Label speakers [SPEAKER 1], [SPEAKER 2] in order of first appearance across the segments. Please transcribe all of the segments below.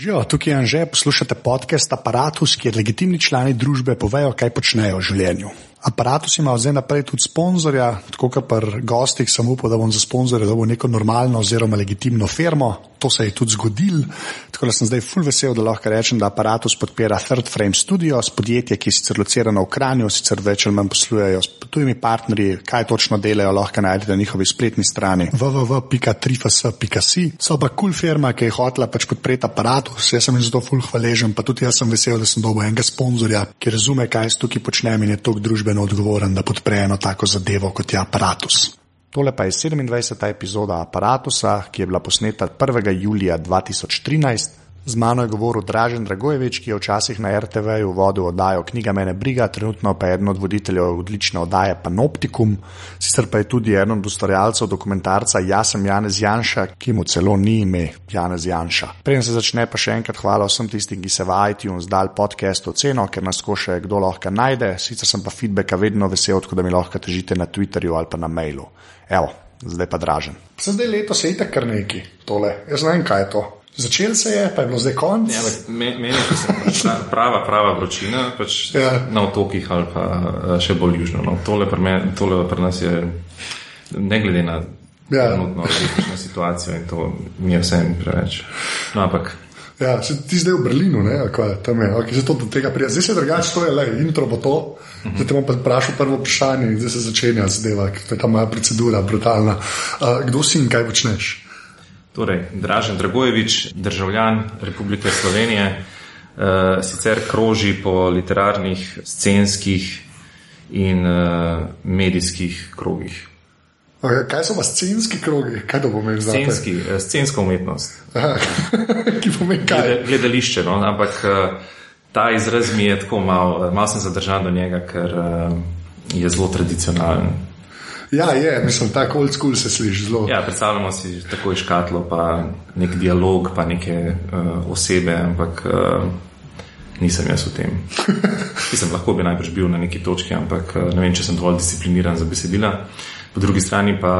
[SPEAKER 1] Živijo, tukaj je Anže, poslušate podcast Apparatus, kjer legitimni člani družbe povejo, kaj počnejo v življenju. Apparatus ima zdaj naprej tudi sponzorja, tako kot pri gostih, sem upal, da bom za sponzorje dobil neko normalno oziroma legitimno firmo. To se je tudi zgodil, tako da sem zdaj full vesel, da lahko rečem, da Apparatus podpira Third Frame Studios, podjetje, ki je sicer locirano v Kranju, sicer več ali manj poslujejo s tujimi partnerji, kaj točno delajo, lahko najdete na njihovi spletni strani www.trifas.si. So pa kul cool firma, ki je hotela pač podpreti Apparatus, jaz sem jim zato full hvaležen, pa tudi jaz sem vesel, da sem dobil enega sponzorja, ki razume, kaj jaz tukaj počnem in je družbe družbeno odgovoren, da podpre eno tako zadevo kot je aparatus. Tole pa je 27. epizoda aparatusa, ki je bila posneta 1. julija 2013. Z mano je govoril Dražen Dragojevič, ki je včasih na RTV-ju vodil oddajo Knjiga mene briga, trenutno pa je eden od voditeljev odlične oddaje Panoptikum, sicer pa je tudi eden od ustvarjalcev dokumentarca Jaz sem Janez Janša, ki mu celo ni ime Janez Janša. Preden se začne, pa še enkrat hvala vsem tistim, ki se v iTunes dal podcast oceno, ker nas koše kdo lahko najde, sicer sem pa feedbacka vedno vesel, tako da mi lahko težite na Twitterju ali pa na mailu. Evo, zdaj pa Dražen. Zdaj leto se je tako kar neki tole, jaz ne vem, kaj je to. Začel se je, pa je bilo zdaj konec.
[SPEAKER 2] Ja, meni je to prava, prava vročina, pač ja. na otokih ali pa eh, še bolj južno. No. Tole, pri me, tole pri nas je, ne glede na ja. trenutno situacijo, in to mi je vsem preveč. No, ampak.
[SPEAKER 1] Ja, ti zdaj v Berlinu, ne, kaj, tam je, okay, zato do tega prija. Zdaj se drugače, to je le, intro bo to. Zdaj te bom pa vprašal prvo vprašanje, zdaj se začenja zadeva, ker je ta moja procedura brutalna. Uh, kdo si in kaj počneš?
[SPEAKER 2] Torej, Dražen Dragojevič, državljan Republike Slovenije, uh, sicer kroži po literarnih, scenskih in uh, medijskih krogih.
[SPEAKER 1] Okay, kaj so pa scenski krogi? Kaj to pomeni?
[SPEAKER 2] Scenski, uh, scenska umetnost.
[SPEAKER 1] Ki pomeni kaj? Gled,
[SPEAKER 2] gledališče, no? ampak uh, ta izraz mi je tako malo, malo sem zadržan do njega, ker uh, je zelo tradicionalen.
[SPEAKER 1] Ja, je, mislim, tako old school se sliši zelo.
[SPEAKER 2] Ja, predstavljamo si tako iškatlo, pa nek dialog, pa neke uh, osebe, ampak uh, nisem jaz v tem. Mislim, lahko bi najbrž bil na neki točki, ampak uh, ne vem, če sem dovolj discipliniran za besedila. Po drugi strani pa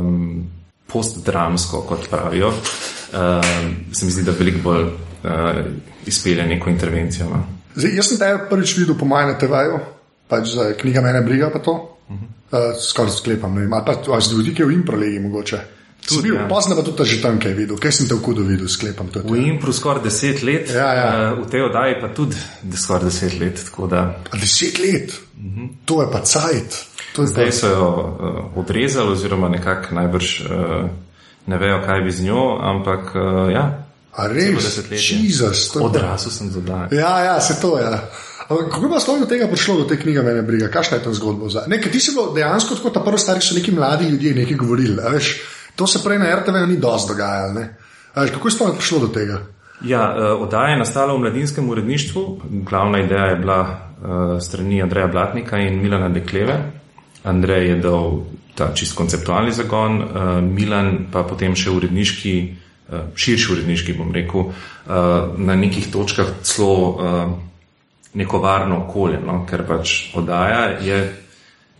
[SPEAKER 2] um, postdramsko, kot pravijo, uh, se mi zdi, da veliko bolj uh, izpelje neko intervencijo. No.
[SPEAKER 1] Zdaj, jaz sem te prvič videl po majhnem TV-ju, pač za knjiga Mene briga pa to. Uh -huh. Uh, skoraj sklepam, ne vem, ali pa z ljudi, ki v improlegi mogoče. Tudi, ja. Pozno pa tudi že tam kaj videl, kaj sem te v kudu videl, sklepam.
[SPEAKER 2] V impru skoraj deset let,
[SPEAKER 1] ja, ja.
[SPEAKER 2] Uh, v tej oddaji pa tudi skoraj deset let. Da...
[SPEAKER 1] Deset let, -huh. to je pa cajt.
[SPEAKER 2] Zdaj so jo uh, odrezali, oziroma nekako najbrž uh, ne vejo, kaj bi z njo, ampak uh, ja.
[SPEAKER 1] A res, Jezus,
[SPEAKER 2] odrasel sem za dan.
[SPEAKER 1] Ja, ja, se to je. Ja. Kako je pa sploh do tega prišlo, do te knjige, meni briga, kakšna je ta zgodba? Nekaj ti si bil dejansko tako, ta prvi stari so neki mladi ljudje nekaj govorili. Veš, to se prej na RTV ni dosti dogajalo. Veš, kako je sploh prišlo do tega?
[SPEAKER 2] Ja, oddaja je nastala v mladinskem uredništvu. Glavna ideja je bila uh, strani Andreja Blatnika in Milana Dekleve. Andrej je dal ta čist konceptualni zagon, uh, Milan pa potem še uredniški, uh, širši uredniški, bom rekel, uh, na nekih točkah celo. Uh, neko varno okolje, no? ker pač oddaja je,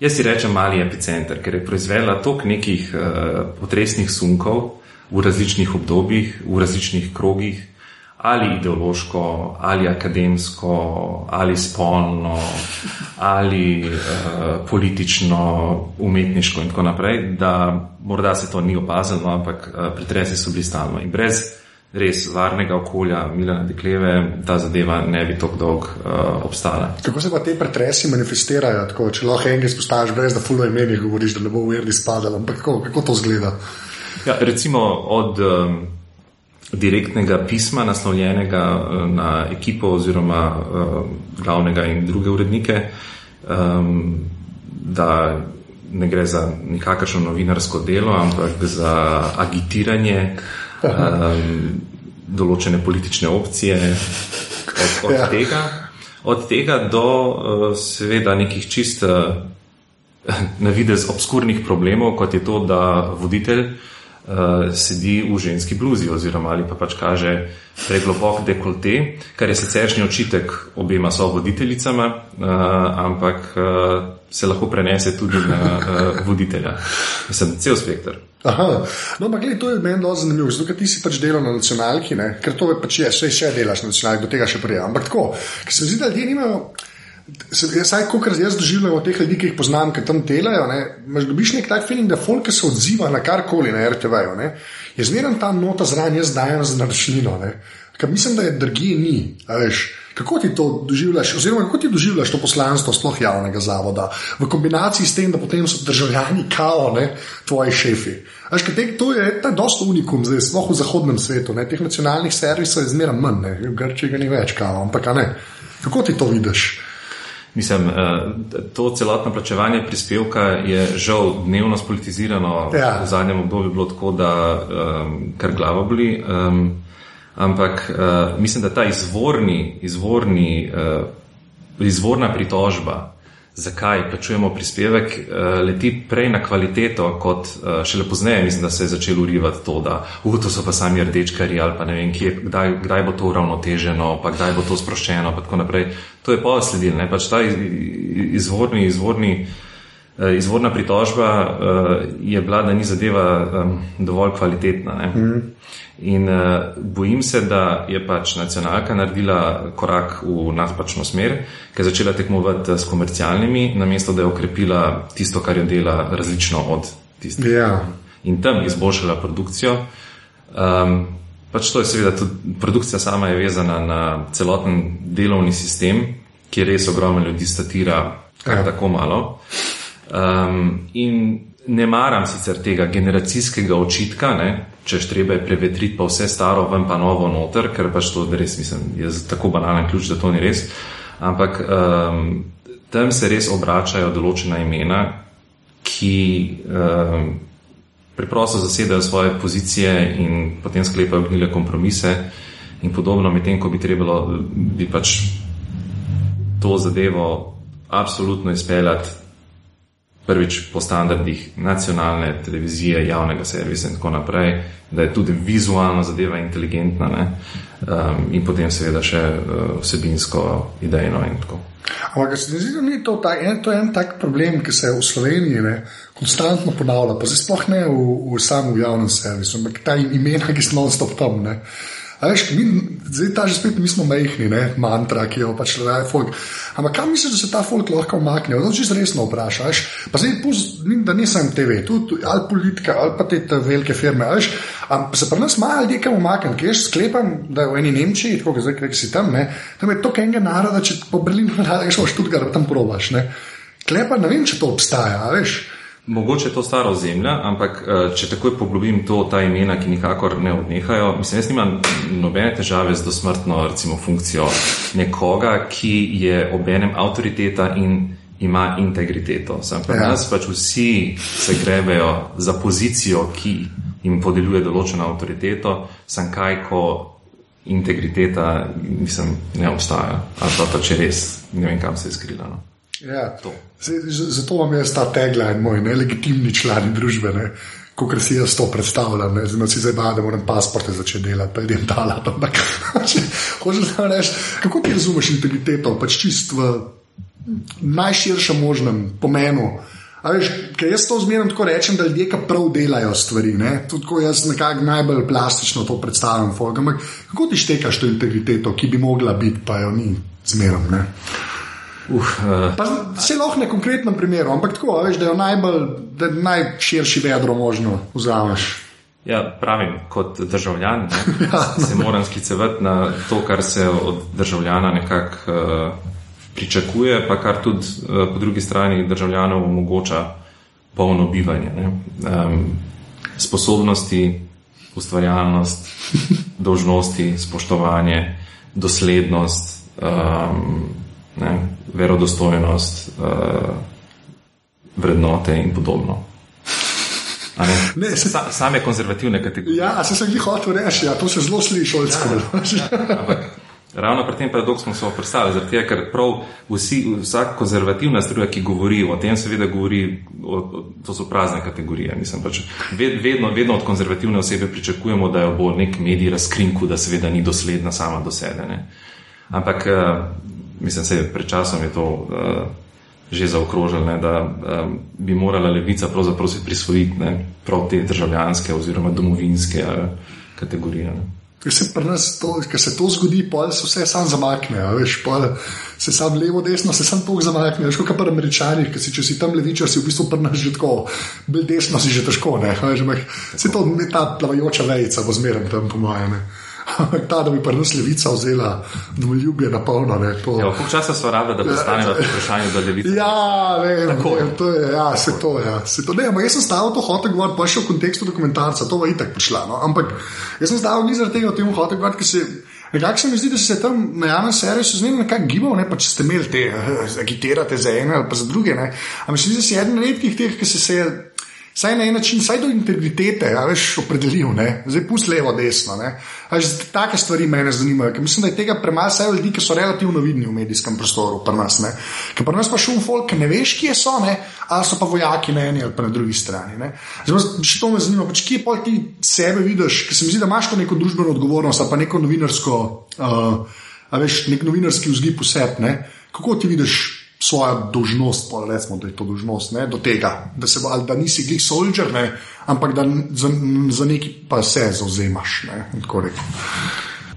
[SPEAKER 2] jaz si rečem, mali epicenter, ker je proizvedla toliko nekih uh, potresnih sunkov v različnih obdobjih, v različnih krogih, ali ideološko, ali akademsko, ali spolno, ali uh, politično, umetniško in tako naprej, da morda se to ni opazilo, ampak uh, pretresi so bili stalno in brez res varnega okolja, Milana Dekleve, ta zadeva ne bi tako dolgo uh, obstala.
[SPEAKER 1] Kako se pa te pretresi manifestirajo, tako, če lahko enega izpostaviš, brez da fulo imenih govoriš, da ne bo uverni spadal, ampak kako, kako to zgleda?
[SPEAKER 2] Ja, recimo od um, direktnega pisma, naslovljenega uh, na ekipo oziroma uh, glavnega in druge urednike, um, da ne gre za nikakršno novinarsko delo, ampak za agitiranje um, določene politične opcije, od, od, ja. tega, od tega do uh, seveda nekih čist uh, na videz obskurnih problemov, kot je to, da voditelj uh, sedi v ženski bluzi oziroma ali pa pač kaže preglobok dekolte, kar je siceršnji očitek obema so voditeljicama, uh, ampak uh, se lahko prenese tudi na uh, voditelja. Mislim, cel spektr.
[SPEAKER 1] Aha, no, ampak gledaj, to je meni zelo zanimivo, zato ti si pač delal na nacionalki, ne? ker to je pač je, še, še delaš na nacionalki, do tega še prej. Ampak tako, ker se zdi, da ljudje nimajo. Saj, kot jaz doživljam od teh ljudi, ki jih poznam, ki tam delajo, ne, dobiš nek tak feeling, da folk se odziva na karkoli na RTV-ju. Je zmeraj ta nota zraven, jaz dajem za naročnino. Ker mislim, da je drugje ni. Kako ti to doživljaš, oziroma kako ti doživljaš to poslanstvo sploh javnega zavoda, v kombinaciji s tem, da potem so državljani kao, ne, tvoji šefi. Až, te, to je ta dosto unikum, zdaj sploh v zahodnem svetu, ne, teh nacionalnih servisov je zmeraj manj, ne, v Grčiji ga ni več kao, ampak ne. Kako ti to vidiš?
[SPEAKER 2] Mislim, to celotno plačevanje prispevka je žal dnevno spolitizirano. Ja. V zadnjem obdobju je bilo tako, da um, kar glava boli. Um, ampak uh, mislim, da ta izvorni, izvorni, uh, izvorna pritožba zakaj plačujemo prispevek, uh, leti prej na kvaliteto, kot uh, šele pozneje. Mislim, da se je začelo urivati to, da uh, to so pa sami rdečkari ali pa ne vem, kje, kdaj, kdaj bo to uravnoteženo, pa kdaj bo to sproščeno. To je pa sledil, pač ta izvorni, izvorni. Uh, izvorna pritožba uh, je bila, da ni zadeva dovolj kvalitetna. Mm. In uh, bojim se, da je pač nacionalka naredila korak v napačno smer, ker je začela tekmovati s komercialnimi, namesto da je okrepila tisto, kar jo dela različno od tistega.
[SPEAKER 1] Yeah. Ja.
[SPEAKER 2] In tam izboljšala produkcijo. Um, pač to je seveda tudi produkcija sama je vezana na celoten delovni sistem, kjer res ogromno ljudi statira, kar yeah. Ja. tako malo. Um, in ne maram sicer tega generacijskega očitka, ne, če treba je prevetriti pa vse staro, ven pa novo noter, ker pač to res mislim, je tako banalen ključ, da to ni res. Ampak um, tam se res obračajo določena imena, ki um, preprosto zasedajo svoje pozicije in potem sklepajo gnile kompromise in podobno, medtem ko bi trebalo, bi pač to zadevo absolutno izpeljati prvič po standardih nacionalne televizije, javnega servisa in tako naprej, da je tudi vizualna zadeva inteligentna ne? um, in potem seveda še uh, vsebinsko, idejno in tako.
[SPEAKER 1] Ampak se mi zdi, da ni to, ta, en, to en tak problem, ki se v Sloveniji ne, konstantno ponavlja, pa zdaj sploh ne v, v samem javnem servisu, ampak ta imena, ki so non-stop tam. Ne. Veš, mi, zdaj ta že spet mi smo mehni, ne, mantra, ki jo pač le folk. Ampak kam misliš, da se ta folk lahko umakne? To čisto resno vprašaš. Pa zdaj, puz, da nisem TV, tudi ali politika, ali pa te velike firme. Veš, se pa nas malo ljudi kam umakne, ker jaz sklepam, da je v eni Nemčiji, tako kot zdaj, ki si tam, ne, tam je to enega naroda, če po Berlinu rečeš, šel študgar, tam probaš. Klepa, ne vem, če to obstaja, veš.
[SPEAKER 2] Mogoče je to staro zemlja, ampak eh, če takoj poglobim to, ta imena, ki nikakor ne odnehajo, mislim, jaz nimam nobene težave z dosmrtno recimo, funkcijo nekoga, ki je obenem avtoriteta in ima integriteto. Sam pa ja. nas pač vsi se grebejo za pozicijo, ki jim podeljuje določeno avtoriteto, sem kaj, ko integriteta mislim, ne obstaja. Ali pa če res ne vem, kam se je skrila. No.
[SPEAKER 1] Ja. Zato vam je ta tagline moj, nelegitimni član družbe. Ne? Kot si jaz to predstavljam, zelo si zdaj bada, da moram pasporte začeti delati, pa idem dala. Kako ti razumeš integriteto, pač čist v najširšem možnem pomenu? Veš, jaz to zmerno tako rečem, da ljudje prav delajo stvari. Tudi jaz nekako najbolj plastično to predstavljam. Ampak kako ti štekaš to integriteto, ki bi mogla biti, pa jo ni zmerno? Uh, uh, se lahko ne konkretnem primeru, ampak tako, veš, da je najbolj, da je najširši vedro možno vzameš.
[SPEAKER 2] Ja, pravim, kot državljan ja, no. se moram sklicevati na to, kar se od državljana nekako uh, pričakuje, pa kar tudi uh, po drugi strani državljanov omogoča polno bivanje. Um, sposobnosti, ustvarjalnost, dožnosti, spoštovanje, doslednost. Um, ne, verodostojnost, uh, vrednote in podobno. Ne? Ne, se... Sa, same konzervativne kategorije.
[SPEAKER 1] Ja, se sem jih hotel reči, ja, to se zelo sliši, šolsko. Ja,
[SPEAKER 2] ja, ravno pri tem paradoksu smo se oprstali, zato ker prav vsi, vsak konzervativna struja, ki govori o tem, seveda govori, o, o, to so prazne kategorije. Mislim, pač, vedno, vedno od konzervativne osebe pričakujemo, da jo bo nek medij razkrinku, da seveda ni dosledna sama do sebe. Ampak eh, mislim, je pred časom je to uh, že zaokrožili, ne, da um, bi morala levica pravzaprav se prisvojiti ne, prav te državljanske oziroma domovinske uh, kategorije. Ne.
[SPEAKER 1] Ker se, to, se to zgodi, pa se vse sam zamakne, veš, se sam levo, desno, se sam tok zamakne. Veš, kot pri američanih, ki si, če si tam levičar, si v bistvu prnaš že tako, desno si že težko. Se to je ta plavajoča vejca, bo zmeraj tam po mojem. ta, da bi pa nas levica vzela domoljubje na polno.
[SPEAKER 2] Ja, Koliko časa so rabili, da postanejo to vprašanje za levico?
[SPEAKER 1] Ja, ne, ne, to je, ja, se to, ja, se to. Ne, ampak jaz sem stavil to hotel govoriti, pa še v kontekstu dokumentarca, to bo itak prišla. No? Ampak jaz sem stavil ni zaradi tega, o tem hotel govoriti, ker se. Nekako se mi zdi, da se tam na javnem servisu zmerno nekako gibal, ne pa če ste imeli te, eh, agitirate za ene ali pa za druge. Ampak se mi zdi, da si eden redkih teh, ki se je Saj na en način, saj do integritete, a veš, opredelil, ne? zdaj pust levo, desno. Take stvari me zanimajo, ker mislim, da je tega premalo, saj ljudi, ki so relativno vidni v medijskem prostoru, pri nas. Ne? Ker pri nas pa šum folk, ne veš, kje so, ne? ali so pa vojaki na eni ali na drugi strani. Zdaj, še to me zanima, pač, kje pa ti sebe vidiš, ker se mi zdi, da imaš neko družbeno odgovornost ali pa neko novinarsko, uh, veš, nek novinarski vzgib vseb, kako ti vidiš svojo dožnost, pa recimo, da je to dožnost ne, do tega, da, se, da nisi glih soldier, ne, ampak da za, za neki pa se zauzemaš. Ne,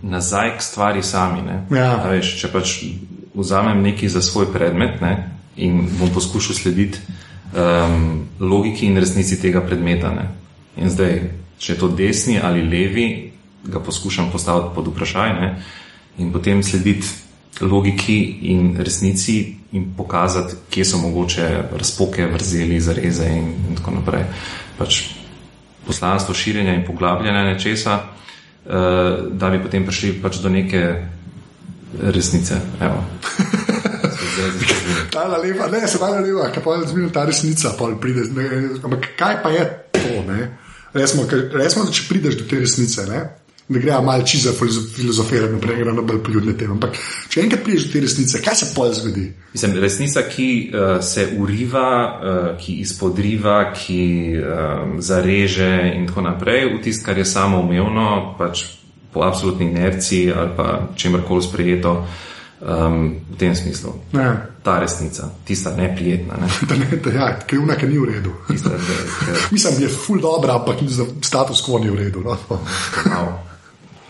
[SPEAKER 2] Nazaj k stvari sami. Ja. Veš, če pač vzamem nekaj za svoj predmet ne, in bom poskušal slediti um, logiki in resnici tega predmeta. Ne. In zdaj, če je to desni ali levi, ga poskušam postaviti pod vprašanje ne, in potem slediti logiki in resnici in pokazati, kje so mogoče razpoke, vrzeli, zareze in, in tako naprej. Pač poslanstvo širjenja in poglabljanja nečesa, uh, da bi potem prišli pač do neke resnice.
[SPEAKER 1] Hvala lepa, ne, se hvala lepa, kaj pa je zmerno ta resnica, pa pride, ne, ampak kaj pa je to, ne? Resmo, resmo, če prideš do te resnice, ne? Ne gre malo čiza filozofirati, naprej gre na bolj poljudne teme. Ampak, če enkrat priješ do te resnice, kaj se pol zgodi?
[SPEAKER 2] Mislim, resnica, ki uh, se uriva, uh, ki izpodriva, ki um, zareže in tako naprej, v tisto, kar je samo umevno, pač po absolutni inerciji ali pa čemkoli sprejeto. Um, v tem smislu. Ne. Ta resnica, tista neprijetna. Ne?
[SPEAKER 1] da ne, da ja, krivna, ki ni v redu. Mislim, da je ful dobro, ampak status quo ni v redu. No?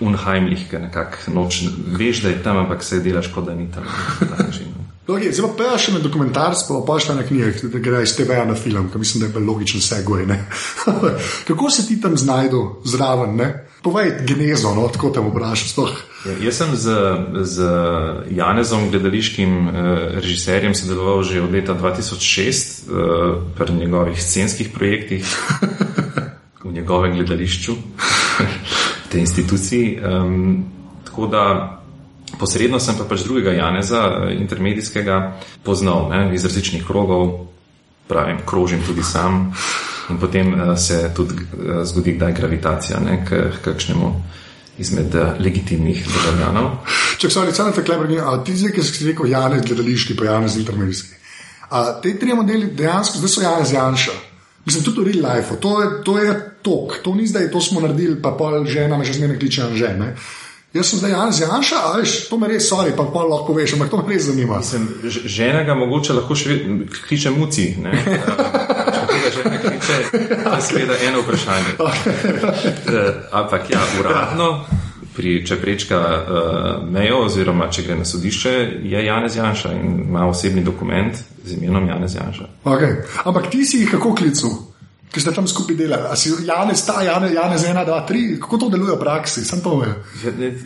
[SPEAKER 2] Unheimlich, ker nekako noč veš, da je tam, ampak se delaš, kot da ni tam.
[SPEAKER 1] Okay, zdaj pa še na dokumentarc, pa pa še na knjige, da gre iz TV-ja na film, ker mislim, da je bil logičen segway. Kako se ti tam znajdu zraven? Ne? Povej genezo, no, tako te vprašam.
[SPEAKER 2] Ja, jaz sem z, z Janezom, gledališkim eh, režiserjem, sodeloval že od leta 2006 eh, pri njegovih scenskih projektih v njegovem gledališču tej instituciji. Um, tako da posredno sem pa pač drugega Janeza, eh, intermedijskega, poznal ne, iz različnih krogov, pravim, krožim tudi sam. In potem uh, se tudi uh, zgodi, da je gravitacija ne, k, k kakšnemu izmed uh, legitimnih državljanov.
[SPEAKER 1] Če se ali tako reče, ti zdaj, ki si rekel, Janez, gledališki, pa Janez, intermedijski. Te tri modeli dejansko, zdaj so Janez Janša. Mislim, tudi v real life, to je, to je tok, to ni zdaj, to smo naredili, pa pol žena me že zmeraj kliče na žene. Jaz sem zdaj Jan Janša, a veš, to me res sori, pa pol lahko veš, ampak to me res zanima.
[SPEAKER 2] Mislim, žena ga mogoče lahko še kliče muci, ne? Žena kliče, a skleda eno vprašanje. Eh, ampak ja, uradno, pri, če prečka uh, mejo, oziroma če gre na sodišče, je Janez Janša in ima osebni dokument z imenom Janez Janša.
[SPEAKER 1] Okay. Ampak ti si jih kako klical? Ki ste tam skupaj delali, ali si Janez, ta Janez, Janez 1, 2, 3, kako to deluje v praksi? To
[SPEAKER 2] ja,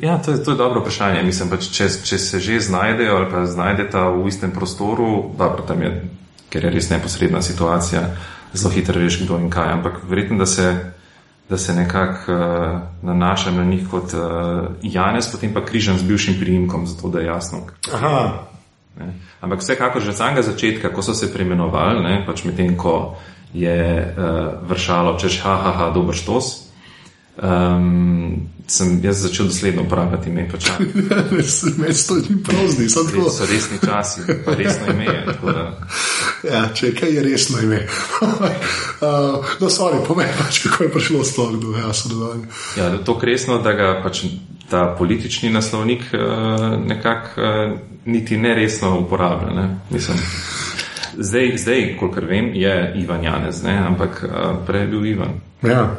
[SPEAKER 2] ja, to, je, to je dobro vprašanje. Mislim, pač, če, če se že znajdejo ali pa znajdete v istem prostoru, dobro, tam je, ker je res neposredna situacija, zelo hitro veš, kdo in kaj. Ampak verjetno, da se da se nekako uh, nanašam na njih kot uh, Janez, potem pa križam z bivšim priimkom, zato da je jasno. Ne? Ampak vsekakor že od samega začetka, ko so se preimenovali, pač medtem ko je uh, vršalo, češ, ha, ha, ha, dober štos, um, sem jaz začel dosledno uporabljati ime. Pač,
[SPEAKER 1] Mesto ni prozni, samo to.
[SPEAKER 2] So resni časi, pa resno ime.
[SPEAKER 1] ja, če kaj je resno ime. uh, no, sorry, pomeni pač, kako je prišlo sploh do ja, sodelovanja.
[SPEAKER 2] Ja, to resno, da ga pač ta politični naslovnik uh, nekako uh, niti ne resno uporablja. Ne? Mislim, Zdaj, zdaj kolikor vem, je Ivan Janez, ne? ampak uh, prej je bil Ivan.
[SPEAKER 1] Ja.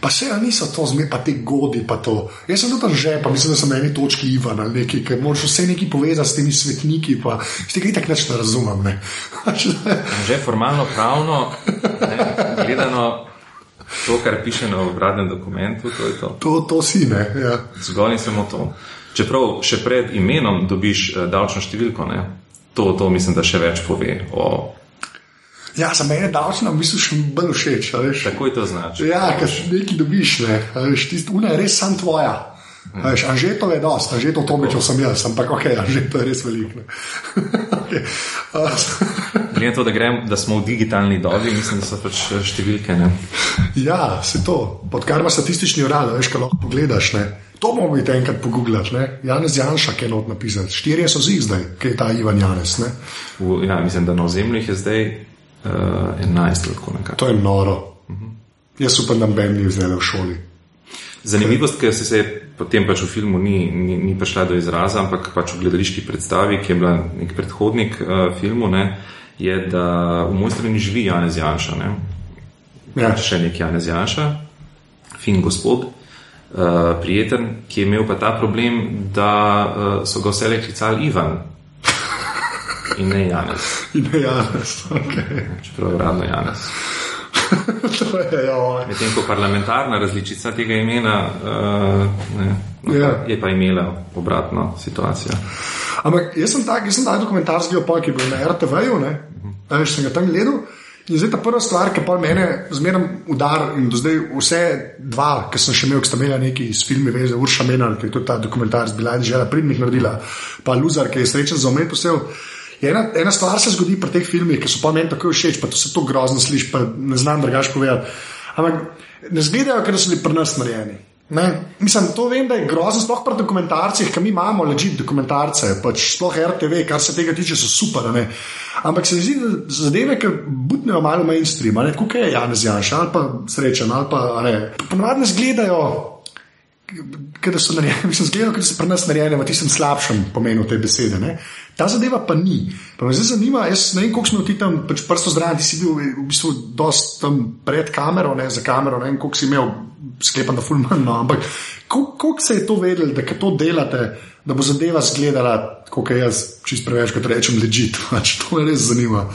[SPEAKER 1] Pa se ja niso to zme, pa te godi. Pa to. Jaz sem tudi že, pa mislim, da sem na eni točki Ivan ali nekaj, ker moraš vse nekaj povezati s temi svetniki. Pa z tega tako neč ne razumem. Ne.
[SPEAKER 2] že formalno, pravno, ne, gledano. To, kar piše na obradnem dokumentu, to je to.
[SPEAKER 1] To, to si ne. Ja.
[SPEAKER 2] Zgolj in samo to. Čeprav še pred imenom dobiš uh, davčno številko, ne? to, to mislim, da še več pove o
[SPEAKER 1] Ja, za mene je davčno, mislim, še bolj všeč.
[SPEAKER 2] Tako je to znači.
[SPEAKER 1] Ja, ker nekaj dobiš, ne. Una je res sam tvoja. Hmm. Anžeto je dosti, anžeto to mečo sem jaz, ampak ok, anžeto je res veliko. okay.
[SPEAKER 2] Glede na to, da, grem, da smo v digitalni dobi, mislim, da so pač eh, številke. Ne?
[SPEAKER 1] Ja, se to, pod kar ima statistični urad, veš, kaj lahko pogledaš. Ne? To bomo videti enkrat pogooglati. Janez Janša, ki je not napisal. Štirje so zig zdaj, ki je ta Ivan Janez.
[SPEAKER 2] V, ja, mislim, da na ozemlju je zdaj uh, 11 let.
[SPEAKER 1] To je noro. Uh -huh. Jaz upam, da Ben ni vzel v šoli.
[SPEAKER 2] Zanimivost, ki se, se potem pač v filmu ni, ni, ni prišla do izraza, ampak pač v gledališki predstavi, ki je bila nek predhodnik uh, filmu, ne, je, da v moj strani živi Janez Janša. Ne. Ja. Še nek Janez Janša, fin gospod, uh, prijeten, ki je imel pa ta problem, da uh, so ga vse le klicali Ivan. In ne Janez.
[SPEAKER 1] In ne Janez, okay.
[SPEAKER 2] čeprav je ravno Janez.
[SPEAKER 1] Ja,
[SPEAKER 2] Medtem ko parlamentarna različica tega imena uh, ne, no, yeah. Ja. je pa imela obratno situacijo.
[SPEAKER 1] Ampak jaz sem tak, jaz sem tak dokumentarski opal, ki je bil na RTV-ju, ne, -huh. sem ga tam gledal. In zdaj ta prva stvar, ki pa mene zmeraj udar in do zdaj vse dva, ki sem še imel, ki sta imela neki s filmi veze, Urša Menar, ki je tudi ta dokumentarc bila in žela pridnih naredila, pa Luzar, ki je srečen za omet posel. Ena, ena stvar se zgodi pri teh filmih, ki so pa meni tako všeč, pa to se to grozno sliši, pa ne znam drugače povedati. Ampak ne zgledajo, ker so bili pri nas narejeni. Ne? Mislim, to vem, da je grozno, sploh pri dokumentarcih, ki mi imamo ležite dokumentarce, pač sploh RTV, kar se tega tiče, so super. Ne? Ampak se mi zdi, da zadeve, ki butnejo malo mainstream, kot je Janez Janša ali pa srečen, ali pa ne. Ponovadi zgledajo Ker so narejeni, mislim, zgledal, ker so pri nas narejeni v tistem slabšem pomenu te besede. Ne? Ta zadeva pa ni. Pa me zdaj zanima, jaz ne vem, koliko smo ti tam, pač prsto zraven, ti si bil v bistvu dost tam pred kamero, ne za kamero, ne vem, koliko si imel, sklepam, da fulman, no, ampak koliko se je to vedel, da to delate, da bo zadeva zgledala, kot jaz, čist preveč, kot rečem, ležit. Pač to me res zanima.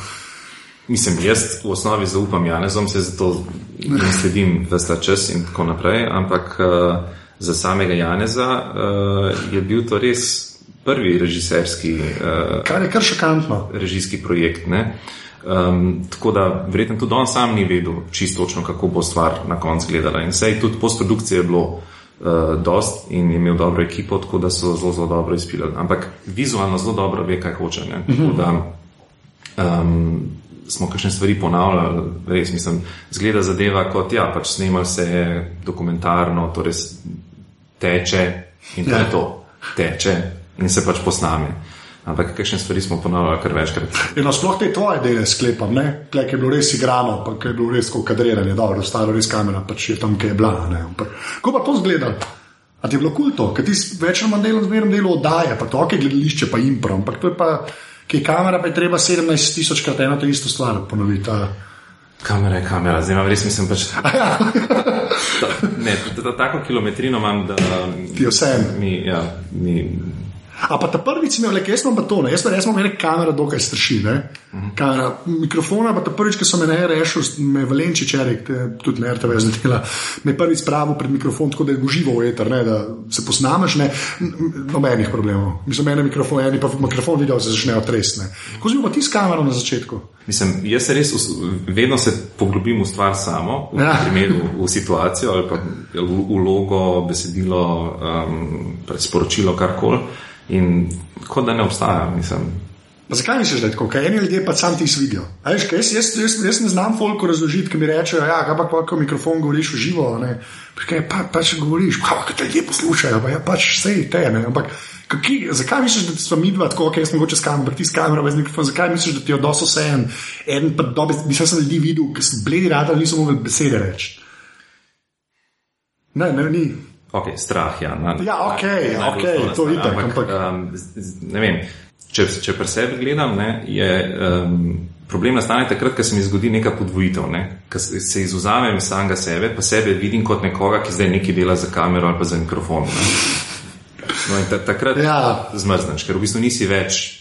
[SPEAKER 2] Mislim, jaz v osnovi zaupam Janezom, se zato sledim vsta čas in tako naprej, ampak uh, za samega Janeza uh, je bil to res prvi režiserski, uh,
[SPEAKER 1] kar je kar šokantno.
[SPEAKER 2] Režijski projekt. Um, tako da verjetno tudi on sam ni vedel čisto točno, kako bo stvar na koncu gledala. In vse tudi postprodukcije je bilo uh, dost in je imel dobro ekipo, tako da so zelo, zelo dobro izpilali. Ampak vizualno zelo dobro ve, kaj hoče. Tako da um, smo kakšne stvari ponavljali, res mislim, zgleda zadeva kot ja, pač snimali se dokumentarno, torej teče in to ja. je to, teče in se pač posname. Ampak kakšne stvari smo ponavljali kar večkrat.
[SPEAKER 1] In sploh te tvoje dele sklepam, ne? Klej, ki je bilo res igrano, pa ki je bilo res kadriranje, dobro, staro res kamera, pač je tam, ki je bila. Kako pa to zgleda? A ti je bilo kulto, ker ti večer manj delo, zmerno delo oddaje, pa to, je gledališče, pa impro, ampak to je pa, ki je kamera, pa je treba 17 tisoč krat eno to isto stvar ponoviti.
[SPEAKER 2] Kamera je kamera, zdaj imam res, mislim pač.
[SPEAKER 1] Ja.
[SPEAKER 2] ne, tako kilometrino imam, da.
[SPEAKER 1] Ti vse.
[SPEAKER 2] Mi, ja, mi,
[SPEAKER 1] A pa ta prvič imel, le, jaz sem pa to, ne? jaz pa res imam ene kamere, dokaj straši. Uh -huh. kamera, mikrofona, pa ta prvič, ki so me ne rešil, me valenči čerik, tudi ne RTV zadela, me prvič spravo pred mikrofon, tako da je uživo v eter, ne? da se posnameš, ne, nobenih problemov. Mislim, ene mikrofon, eni pa mikrofon video se začnejo tresne. Bil pa ti s kamero na začetku?
[SPEAKER 2] Mislim, jaz se res vedno se poglobim v stvar samo, v ja. primeru, v situacijo ali pa v logo, besedilo, um, sporočilo, karkoli. In kot da ne obstaja, mislim.
[SPEAKER 1] Pa zakaj misliš, da je tako? Kaj eni ljudje pa sam ti vidijo? Jaz, jaz, jaz, jaz ne znam folko razložiti, ki mi rečejo, ja, pa ko mikrofon govoriš v živo. Kaj pa, pa če govoriš, pa kaj te ljudje poslušajo, pa ja, pač vse te. Ne? Ampak kaki, zakaj misliš, da smo mi dva tako, ok, jaz sem mogoče s kamerom, ti s kamero, brez mikrofona, zakaj misliš, da ti je odnos vse en, pa dobi, mislim, da sem ljudi videl, ki so bili radi, niso mogli besede reči. Ne, ne, ni.
[SPEAKER 2] Ok, strah, ja. Na,
[SPEAKER 1] Ja, okej,
[SPEAKER 2] na-
[SPEAKER 1] okej,
[SPEAKER 2] najbolj
[SPEAKER 1] to itak,
[SPEAKER 2] Ampak,
[SPEAKER 1] ampak-
[SPEAKER 2] um, z- z- ne vem, če, če pri sebi gledam, ne, je um, problem nastane takrat, ko se mi zgodi neka podvojitev, ne, ko se izuzamem iz samega sebe, pa sebe vidim kot nekoga, ki zdaj nekaj dela za kamero ali pa za mikrofon. Ne. No, in ta, takrat
[SPEAKER 1] Ja.
[SPEAKER 2] zmrzneš, ker v bistvu nisi več,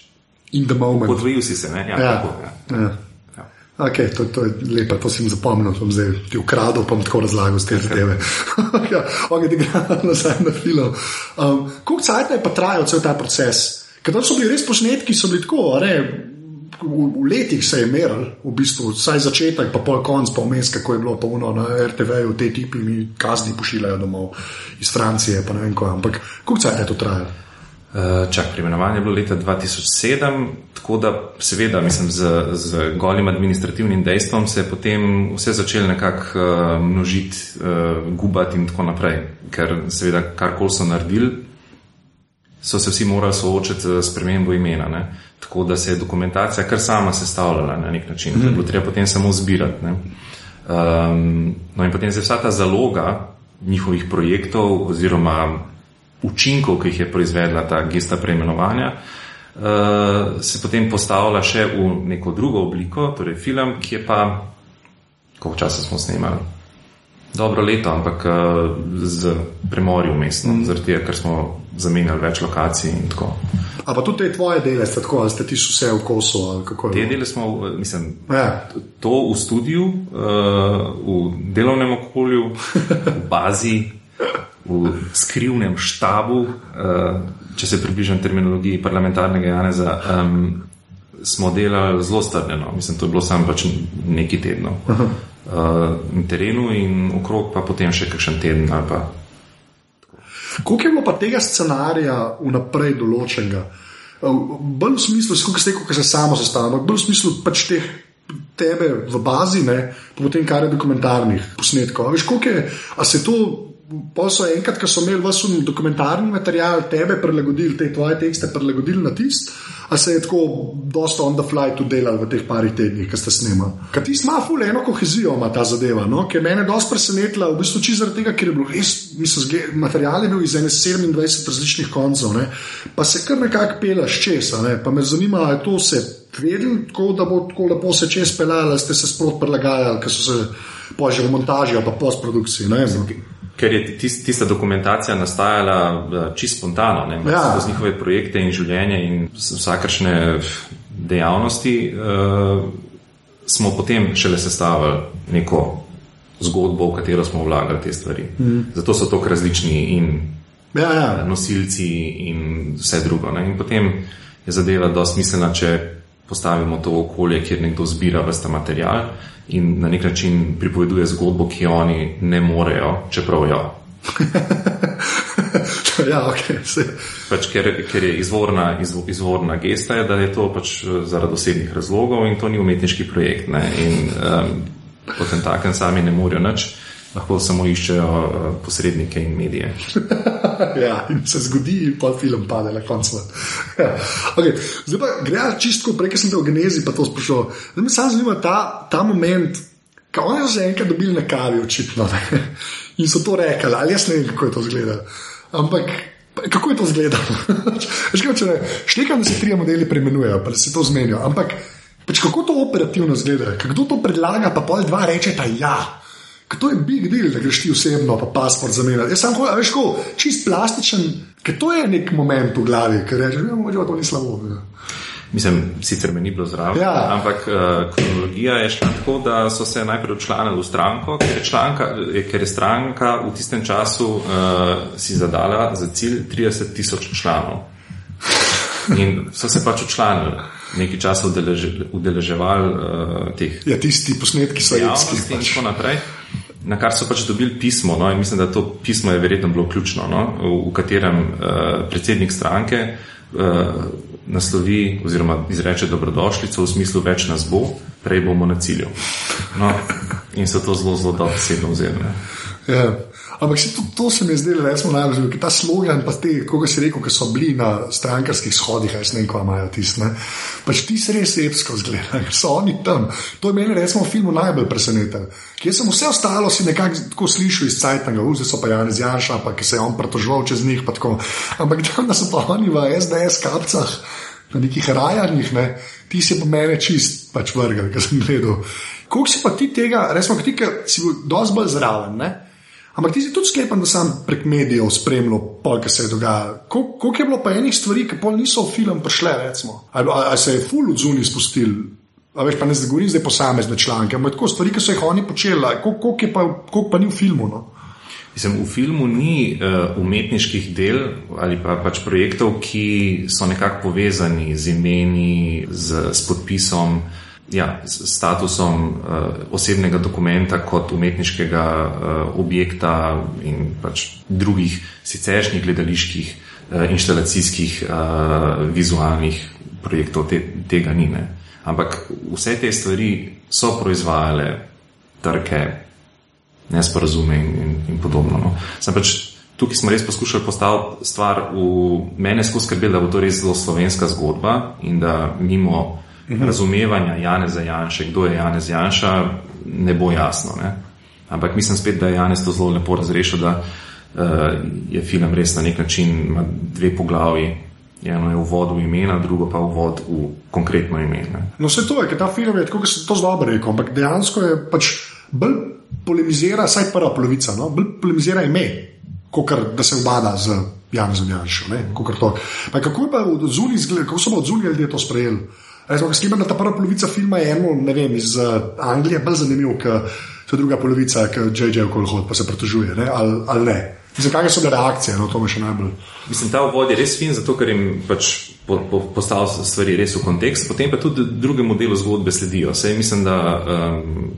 [SPEAKER 2] podvojil si se. Ne, ja,
[SPEAKER 1] Ja,
[SPEAKER 2] tako, ja.
[SPEAKER 1] ja. Okay, to, to je lepo, to sem zapomnil, sem zdaj ti ukradel, pa bom tako razlagal z te zadeve. ja, okay, da gremo nazaj na film. Um, Koliko časa je pa trajal cel ta proces? Ker tam so bili res posnetki, so bili tako, ne, v, v letih se je meral, v bistvu, vsaj začetek, pa pol konc, pa vmes, kako je bilo polno na RTV-ju, te tipi mi kazni pošiljajo domov iz Francije, pa ne vem ko, ampak koliko časa je to trajalo?
[SPEAKER 2] Uh, Čak, preimenovanje je bilo leta 2007, tako da seveda, mislim, z, z golim administrativnim dejstvom se je potem vse začelo nekako uh, množiti, uh, gubati in tako naprej. Ker seveda, karkoli so naredili, so se vsi morali soočiti z spremembo imena. Ne? Tako da se je dokumentacija kar sama sestavljala na nek način, mm. je bilo treba potem samo zbirati. ne. Um, no in potem se vsa ta zaloga njihovih projektov oziroma učinkov, ki jih je proizvedla ta gesta preimenovanja, uh, se potem postavlja še v neko drugo obliko, torej film, ki je pa, koliko časa smo snemali? Dobro leto, ampak uh, z premori umestno, mm. zaradi tega, ker smo zamenjali več lokacij in tako.
[SPEAKER 1] A pa tudi te tvoje dele, ste tako, ali ste ti vse v kosu? ali kako
[SPEAKER 2] Te dele smo, eh, mislim,
[SPEAKER 1] Ja.
[SPEAKER 2] to v studiu, uh, v delovnem okolju, v bazi, v skrivnem štabu, uh, če se približam terminologiji parlamentarnega Janeza, um, smo delali zelo strnjeno. Mislim, to je bilo samo pač nekaj tednov. Uh, na terenu in okrog pa potem še kakšen teden ali pa
[SPEAKER 1] Koliko je bilo pa tega scenarija vnaprej določenega? Uh, Bolj v smislu, kako ste rekel, se samo sestavlja, ampak bolj v smislu pač teh tebe v bazi, ne, pa potem kar je dokumentarnih posnetkov. A Veš, koliko je, a se to, pa so enkrat, ko so imeli vas dokumentarni material, tebe prilagodili, te tvoje tekste prilagodili na tist, a se je tako dosta on the fly tu delal v teh parih tednih, ki ste snemali. Ker ti ima ful eno kohezijo, ima ta zadeva, no? ki je mene dosti presenetila, v bistvu čisto zaradi tega, ker je bilo res, mislim, material je bil iz ene 27 različnih koncev, ne? pa se kar nekako pelaš česa, ne? pa me zanima, ali je to se vedeli, tako da bo tako lepo se čez pelali, ali ste se sprot prilagajali, ker so se po že v montaži ali pa postprodukciji. ne.
[SPEAKER 2] Ker je tis, tista dokumentacija nastajala uh, čisto spontano, ne,
[SPEAKER 1] Ja.
[SPEAKER 2] ja. z njihove projekte in življenje in vsakršne dejavnosti, uh, smo potem šele sestavili neko zgodbo, v katero smo vlagali te stvari. Mm. Zato so tako različni in
[SPEAKER 1] Ja, ja.
[SPEAKER 2] nosilci in vse drugo. Ne. In potem je zadeva dosti smiselna, če postavimo to okolje, kjer nekdo zbira vsta material in na nek način pripoveduje zgodbo, ki jo oni ne morejo, čeprav jo.
[SPEAKER 1] ja, okay, se.
[SPEAKER 2] Pač ker, ker je izvorna, izvo, izvorna gesta, je, da je to pač eh, zaradi osebnih razlogov in to ni umetniški projekt. Ne? In um, potem takem sami ne morejo nič, lahko samo iščejo uh, posrednike in medije.
[SPEAKER 1] ja, in se zgodi, in pa film pade na koncu. ja. okay. Zdaj pa gre čistko, prej sem te v genezi pa to sprašal. Zdaj me samo zanima ta, ta moment, ko oni so enkrat dobili na kavi, očitno. Ne? In so to rekli, ali jaz ne vem, kako je to izgledalo. Ampak. pa Kako je to izgledalo? Štekam, da se tri modeli preimenujejo, pa da se to zmenijo. Ampak pač kako to operativno izgleda? Kdo to predlaga, pa pol dva reče, da ja. To je big deal, da greš ti osebno, pa pasport zamenjati. Jaz sem hočeš, veš, ko, čist plastičen, ker to je nek moment v glavi, ker rečeš, da ja, to ni slabo. Ja.
[SPEAKER 2] Mislim, sicer me ni bilo zraven,
[SPEAKER 1] Ja.
[SPEAKER 2] ampak uh, kronologija je šla tako, da so se najprej včlanili v stranko, ker je, članka, eh, ker je stranka v tistem času uh, si zadala za cilj 30 tisoč članov. In so se pač včlanili, nekaj časa udeleže, udeleževali uh, teh
[SPEAKER 1] ja, tisti posnetki so jedski.
[SPEAKER 2] dejavnosti in tako naprej. Na kar so pač dobili pismo, no, mislim, da to pismo je verjetno bilo ključno, no, v, v katerem uh, predsednik stranke uh, naslovi oziroma izreče dobrodošlico v smislu več nas bo, prej bomo na cilju. No, in so to zelo, zelo dobesedno vzeli. ne.
[SPEAKER 1] Ja. Ampak se, to, to se mi je zdelo, da smo najbolj zanimivi. Ta slogan, pa te, kako si rekel, ki so bili na strankarskih shodih, jaz ne vem, kaj imajo tiste. Pač ti se res epsko zgleda, ker so oni tam. To je meni, recimo, v filmu najbolj presenetilo. Ker sem vse ostalo si nekako tako slišal iz Cajtanga, vse so pa Jan iz Janša, pa ki se je on pretožval čez njih. Ampak tam, da so pa oni v SDS kapcah. Na nekih rajanjih, ne, ti si pa mene čist pač vrgel, ki sem gledal. Kako si pa ti tega, resmo, ti, ki si bil dosti bolj zraven, ne? Ampak ti si tudi sklepen, da sem prek medijev spremljal, kaj se je dogajalo. Koliko je bilo pa enih stvari, ki pol niso v film prišle, recimo? Ali, ali se je full od zunij spustil? A veš, pa ne govorim zdaj posamezne članke, ampak tako stvari, ki so jih oni počeli, koliko, pa, koliko pa ni v filmu. No?
[SPEAKER 2] Mislim, v filmu ni uh, umetniških del ali pa pač projektov, ki so nekako povezani z imeni, z, s podpisom ja, statusom uh, osebnega dokumenta kot umetniškega uh, objekta in pač drugih siceršnjih gledaliških, uh, instalacijskih, uh, vizualnih projektov te, tega ni. Ne. Ampak vse te stvari so proizvajale trke, nesporazume in, in, in podobno. No. Pač, tukaj smo res poskušali postaviti stvar v mene skozi skrbeti, da bo to res zelo slovenska zgodba in da mimo -hmm. razumevanja Janeza Janša, kdo je Janez Janša, ne bo jasno. Ne? Ampak mislim spet, da je Janez to zelo lepo razrešil, da uh, je film res na nek način ima dve poglavi. Eno je uvod v imena, drugo pa uvod v konkretno ime. Ne?
[SPEAKER 1] No, vse to je, ker ta film je, kot se to dobro reče, ampak dejansko je pač bolj polemizira, saj prva polovica, no? bolj polemizira ime, kot da se obada z Janezom Janšom. Kako, kako so pa od zunaj ljudje to sprejeli? Sklepam, da ta prva polovica filma je eno, ne vem, iz uh, Anglije, bolj zanimiv, kot druga polovica, ki J.J. Okolhod pa se pritožuje, ne? ali, ali ne. Zakaj so bile reakcije, no to me še najbolj.
[SPEAKER 2] Mislim, ta uvod je res fin, zato ker jim pač po, po, postavlja stvari res v kontekst, potem pa tudi drugemu delu zgodbe sledijo. Sej mislim, da um,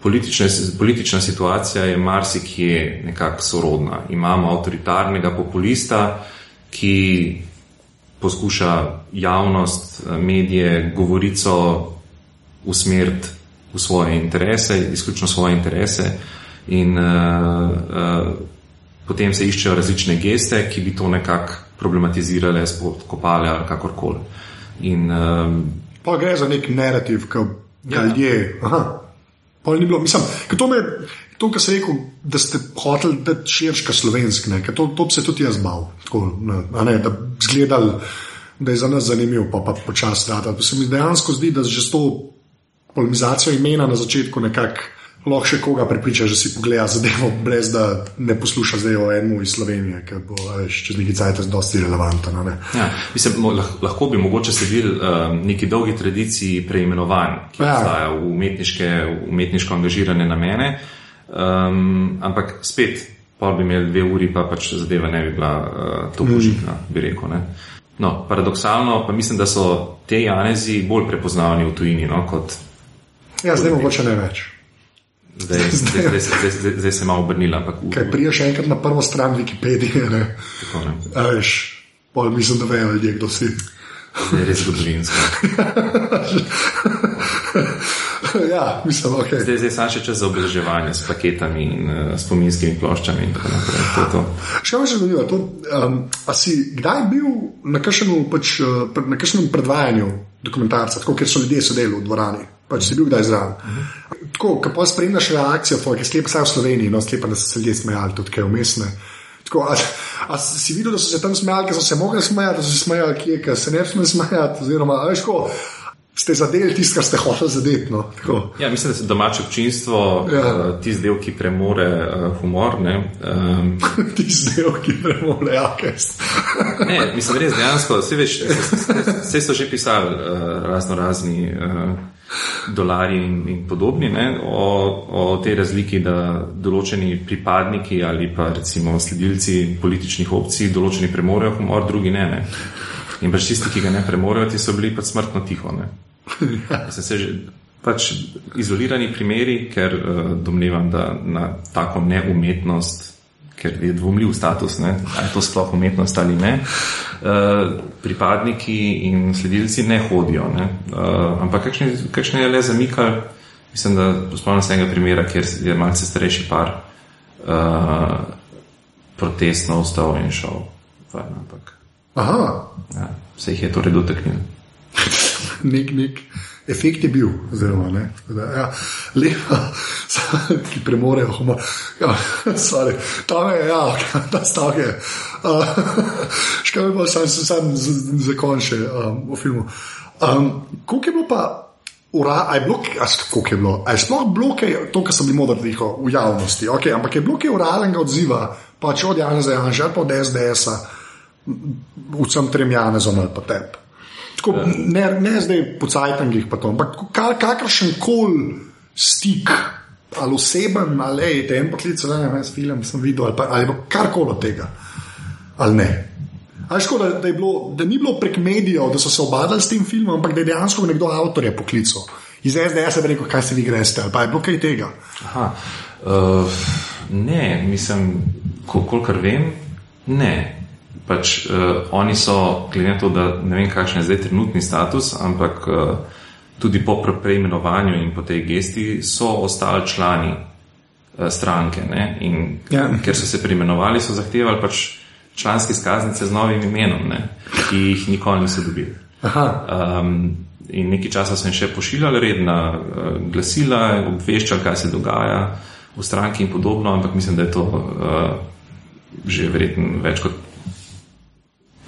[SPEAKER 2] politična, politična situacija je marsikje nekako sorodna. Imamo avtoritarnega populista, ki poskuša javnost, eh, medije, govorico usmeriti v svoje interese, izključno svoje interese, in uh, uh, potem se iščejo različne geste, ki bi to nekako problematizirale, spodkopale ali kakorkoli. In, uh,
[SPEAKER 1] pa gre za nek narativ, ki ga ja. ljudje. Pa ni bilo, mislim, to me. To, kar ste rekel, da ste hoteli dati širška slovenska, to, to bi se tudi jaz bal. Tako, ne, ne, da, zgledal, da je za nas zanimiv, pa pa počasi rada. Se mi dejansko zdi, da že s to polemizacijo imena na začetku nekako lahko še koga pripriča, da si pogleda zadevo, brez da ne posluša zdaj o enem iz Slovenije, ki bo čez nekaj časa dosti relevantno. Ne?
[SPEAKER 2] Ja, mislim, lahko bi mogoče sedeli um, neki dolgi tradiciji preimenovanj, ki ja. obstajajo v umetniško angažirane namene. Um, ampak spet, pa bi imeli dve uri, pa pač zadeva ne bi bila uh, to božitna, mm. bi rekel. Ne? No, paradoksalno pa mislim, da so te janezi bolj prepoznavni v tujini. No, kot,
[SPEAKER 1] ja, zdaj mogoče ne več.
[SPEAKER 2] Zdaj, zdaj, zdaj, zdaj, zdaj, zdaj se je malo obrnila.
[SPEAKER 1] Kaj priješ enkrat na prvo stran Wikipedije? Ne? Tako ne. Veš, pol mislim, da vejo ljudje, kdo si.
[SPEAKER 2] Je res zgodovinsko.
[SPEAKER 1] ja, mislim, okay.
[SPEAKER 2] Zdaj, zdaj samo še za obeleževanje s paketami in uh, spominskimi ploščami. In tako naprej. To to.
[SPEAKER 1] Še več zanimivo. Um, a si kdaj bil na kakšnem pač, uh, predvajanju dokumentarca, tako, kjer so ljudje sedeli v dvorani? Pač si bil kdaj zraven. Uh. -huh. Tako, ko spremljaš reakcijo, ki je sklepa v Sloveniji, no, sklepa, da so se ljudje smejali, tudi kaj umestne. Tako, a, a si videl, da so se tam smejali, da so se mogli smejati, da so se smejali, kje se ne smejali? Oziroma, veš, ko, ste zadeli tisto, kar ste hoteli zadeti. No.
[SPEAKER 2] Ja, mislim, da se domače občinstvo, ja. uh, tisti del, ki premore uh, humor. Um,
[SPEAKER 1] tisti del, ki premore jakest.
[SPEAKER 2] ne, mislim, res dejansko, vse, veš, vse so že pisali uh, razno razni. Uh, Dolari in, in podobni, ne, o, o tej razliki, da določeni pripadniki ali pa recimo sledilci političnih opcij, določeni premorejo humor, drugi ne. ne. In pač tisti, ki ga ne premorejo, ti so bili pač smrtno tiho. Ne. Se že, pač izolirani primeri, ker uh, domnevam, da na tako neumetnost, ker je dvomljiv status, ne, ali je to sploh umetnost ali ne, uh, pripadniki in sledilci ne hodijo. Ne. Uh, ampak kakšne je le zamikal, mislim, da spomnim se enega primera, kjer je malce starejši par. uh, protestno vstal in šel. Ven, ampak,
[SPEAKER 1] Aha,
[SPEAKER 2] ja, se jih je torej dotaknil.
[SPEAKER 1] nek, nek efekt je bil, oziroma Da, ja, lepa, ki premorejo. Ja, sorry, tam je, ja, ta stavek je. Uh, Škoda je bilo, sam sem sam zakončil um, v filmu. Um, koliko je bilo pa? Ura, a je bilo, a, je bilo? A je sploh bilo to, kar sem modro tiho v javnosti, okay, ampak je bilo kaj uralenega odziva, pač od Janeza Janša, pa od SDS-a, vsem trem Janezom ali pa tebi. Tako, ne, ne zdaj po cajtangih, pa to, ampak ka, kakršen koli stik, ali oseben, ali ej, te en poklic, ne vem, jaz film sem videl, ali, pa, ali pa karkoli od tega, ali ne. Ali škoda, da, je bilo, da ni bilo prek medijev, da so se obadali s tem filmom, ampak da je dejansko nekdo avtorja poklical. Iz SDS je rekel, kaj se vi greste, ali pa je bilo kaj tega.
[SPEAKER 2] Aha, uh, ne, mislim, kol kolikor vem, ne. Pač, uh, oni so, glede na to, da ne vem, kakšen je zdaj trenutni status, ampak uh, tudi po pre- preimenovanju in po tej gesti so ostali člani uh, stranke. Ne? In
[SPEAKER 1] Ja.
[SPEAKER 2] ker so se preimenovali, so zahtevali pač članske izkaznice z novim imenom, ne? ki jih nikoli niso dobili.
[SPEAKER 1] Aha,
[SPEAKER 2] Um, in nekaj časa sem še pošiljal redna uh, glasila, obveščal, kaj se dogaja v stranki in podobno, ampak mislim, da je to uh, že verjetno več kot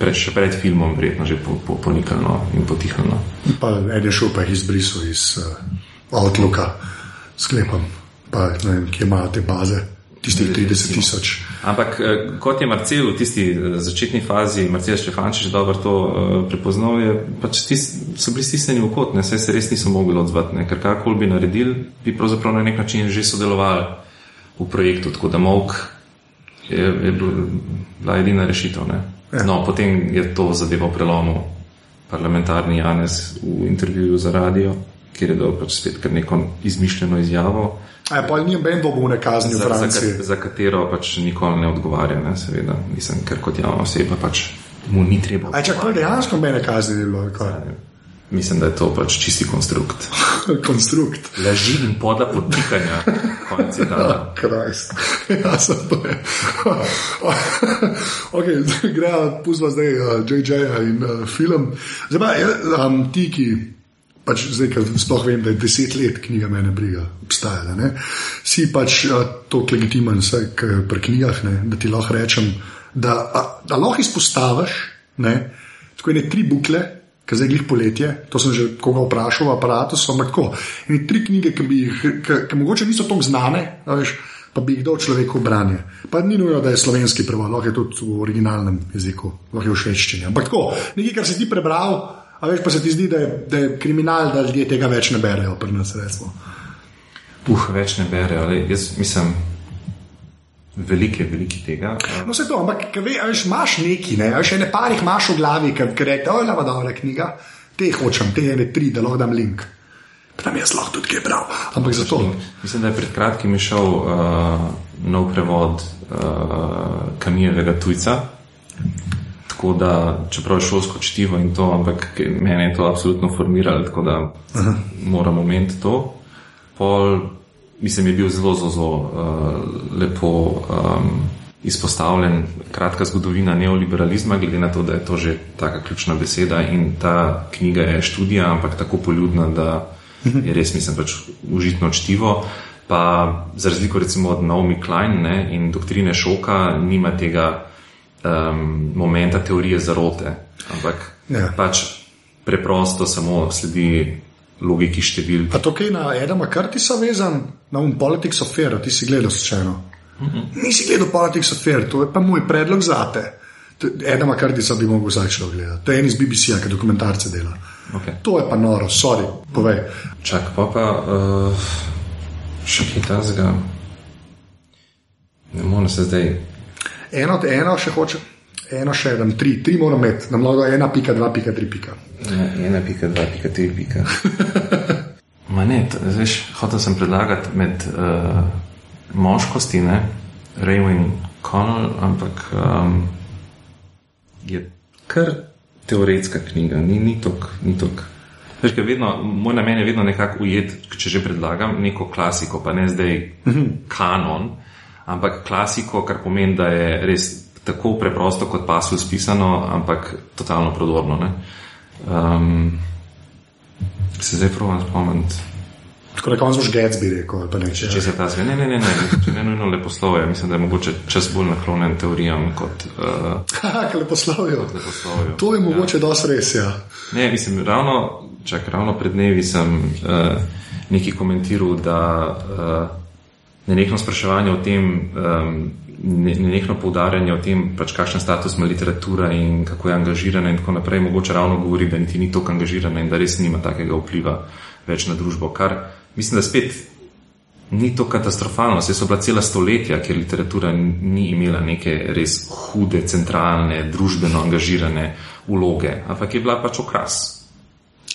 [SPEAKER 2] pred, še pred filmom, verjetno že po, po, ponikano in potihnjeno.
[SPEAKER 1] pa en je šel pa izbrisal iz uh, Outlooka, sklepam, pa ne vem, kje imajo te baze, tistih 30 tisoč.
[SPEAKER 2] Ampak eh, kot je Marcel v tisti eh, začetni fazi, Marcel Štefančič dobro to uh, prepoznal, je, pač stis, so bili stisnjeni v kot, ne, saj se res niso mogli odzvati, ne, ker karkoli bi naredili, bi pravzaprav na nek način že sodelovali v projektu, tako da mok je, je bil- bila edina rešitev. Ne.
[SPEAKER 1] Ja.
[SPEAKER 2] No, potem je to zadevo prelomil parlamentarni Janez v intervjuju za radio, kjer je dal pač spet kar neko izmišljeno izjavo
[SPEAKER 1] A je pa ni noben dobune kazni v
[SPEAKER 2] za, za,
[SPEAKER 1] Franciji.
[SPEAKER 2] ka- za katero pač nikoli ne odgovarja, ne, seveda, mislim, ker kot javna oseba pač mu ni treba.
[SPEAKER 1] A je čak dejansko nobene kazni ni bilo, kaj?
[SPEAKER 2] Mislim, da je to pač čisti konstrukt.
[SPEAKER 1] konstrukt.
[SPEAKER 2] Leži in poda podtikanja, konec je dala.
[SPEAKER 1] Krajst. Ja, sem to je. ok, gremo, pustimo zdaj uh, JJ-ja in uh, film. Zdaj pa, um, ti, ki pač zdaj, ker sploh vem, da je deset let knjiga mene briga, obstajala, ne, si pač uh, toliko legitimen, vsaj k- pri knjigah, ne, da ti lahko rečem, da, a, da lahko izpostaviš, ne, tako ene tri bukle, ki zdaj glih poletje, to sem že koga vprašal aparatu, so tako. In tri knjige, ki, jih, ki, ki mogoče niso tako znane, veš, pa bi jih dal človeku v branje. Pa ni nujno, da je slovenski prevod, lahko je tudi v originalnem jeziku, lahko je v švedščini. Ampak tako, nekaj, kar si ti prebral, a veš, pa se ti zdi, da je, da je kriminal, da ljudje tega več ne berejo pri nas, recimo.
[SPEAKER 2] Uh, več ne bere, ali jaz mislim, velike, velike tega.
[SPEAKER 1] No, vse to, ampak ve, veš, imaš neki, ne, a veš, ene parih imaš v glavi, ki reče, oj, lava dobra knjiga, te hočem, te ene tri, da lahko dam link. Tam jaz lahko tudi kaj bral, ampak zato.
[SPEAKER 2] Mislim, da je pred kratkim išel uh, nov prevod uh, Kamijevega tujca. Tako da, čeprav je šolsko čtivo in to, ampak mene je to absolutno formiralo, tako da Aha. moram omeniti to. Pol, mislim, je bil zelo, zelo, zelo uh, lepo um, izpostavljen kratka zgodovina neoliberalizma, glede na to, da je to že taka ključna beseda in ta knjiga je študija, ampak tako poljudna, da je res, mislim, pač užitno čtivo. Pa za razliko recimo od Naomi Klein ne, in doktrine šoka nima tega um, momenta teorije zarote, ampak
[SPEAKER 1] Ja.
[SPEAKER 2] pač preprosto samo sledi logiki številk.
[SPEAKER 1] A to kaj na Edama Curtisa vezan, na um Politics of Fair, ti si gledal slučajno. Nisi gledal Politics of Fair, to je pa moj predlog za te. Edama Curtisa bi mogel začeti gledati. To je en iz BBC-ja, ki dokumentarce dela.
[SPEAKER 2] Okay.
[SPEAKER 1] To je pa noro, sorry, povej.
[SPEAKER 2] Čak, pa pa uh, še kaj tazga. Ne morem se zdaj.
[SPEAKER 1] Eno, eno še hoče, eno še, da tri, tri moram imeti, nam lahko ena pika, dva pika, tri pika.
[SPEAKER 2] Ja, ena pika, dva pika, tri pika. Ma ne, veš, hotel sem predlagati med uh, moškosti, ne, Raymond Connell, ampak um, je kar teoretska knjiga, ni, ni tok, ni tok. Veš, vedno, moj namen je vedno nekako ujet, če že predlagam neko klasiko, pa ne zdaj kanon, ampak klasiko, kar pomeni, da je res tako preprosto kot pasu spisano, ampak totalno prodorno. Um, se zdaj pravim spomniti.
[SPEAKER 1] Tako da kam zmoš Gatsby rekel, pa ne
[SPEAKER 2] če. Če se ta zve, ne, ne, ne, ne, če ne nujno leposlovje, mislim, da je mogoče čas bolj naklonjen teorijam kot.
[SPEAKER 1] Uh, leposlovje. To je mogoče ja. dosti res, ja.
[SPEAKER 2] Ne, mislim, ravno, čak, ravno pred dnevi sem uh, nekaj komentiral, da uh, nenehno spraševanje o tem, um, nenehno poudarjanje o tem, pač kakšen status ima literatura in kako je angažirana in tako naprej, mogoče ravno govori, da niti ni tako angažirana in da res nima takega vpliva več na družbo. Kar, mislim, da spet ni to katastrofalno. Se so bila cela stoletja, ker literatura ni imela neke res hude, centralne, družbeno angažirane vloge, ampak je bila pač okras.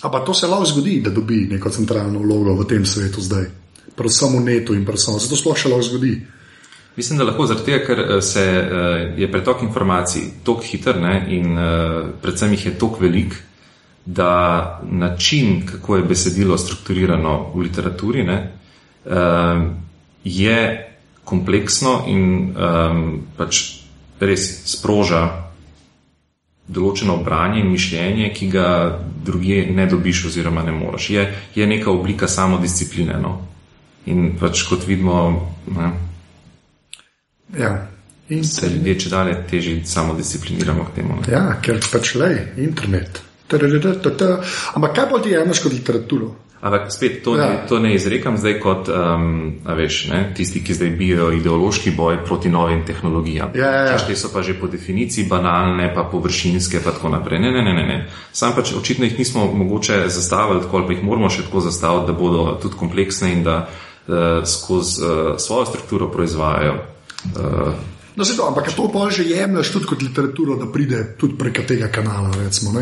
[SPEAKER 1] Ampak to se lahko zgodi, da dobi neko centralno vlogo v tem svetu zdaj, predvsem v netu in predvsem. Zato sploh še lahko zgodi.
[SPEAKER 2] Mislim, da lahko zaradi tega, ker eh, se, uh, je pretok informacij tako hiter ne, in uh, predvsem jih je tako velik, da način, kako je besedilo strukturirano v literaturi, ne, je kompleksno in pač res sproža določeno branje in mišljenje, ki ga druge ne dobiš, oziroma ne moreš. Je, je neka oblika samodiscipline. No? In pač kot vidimo, ne,
[SPEAKER 1] ja.
[SPEAKER 2] se ljudje če dalje teže samodiscipliniramo k temu.
[SPEAKER 1] Ne? Ja, ker pač le internet. Ampak kaj pa ti jemliš kot literaturo?
[SPEAKER 2] Ampak spet to, ja. ne, to ne izrekam zdaj kot um, veš, ne, tisti, ki zdaj bijajo ideološki boj proti novim tehnologijam.
[SPEAKER 1] Ja, ja, ja.
[SPEAKER 2] Te so pa že po definiciji banalne, pa površinske, pa tako naprej. Ne, ne, ne, ne. ne. Sam pač očitno jih nismo mogoče zastavili tako, ali pa jih moramo še tako zastaviti, da bodo tudi kompleksne in da skozi uh, svojo strukturo proizvajajo. Uh,
[SPEAKER 1] No, to, ampak to pa že jemliš tudi kot literaturo, da pride tudi preko tega kanala. Recimo,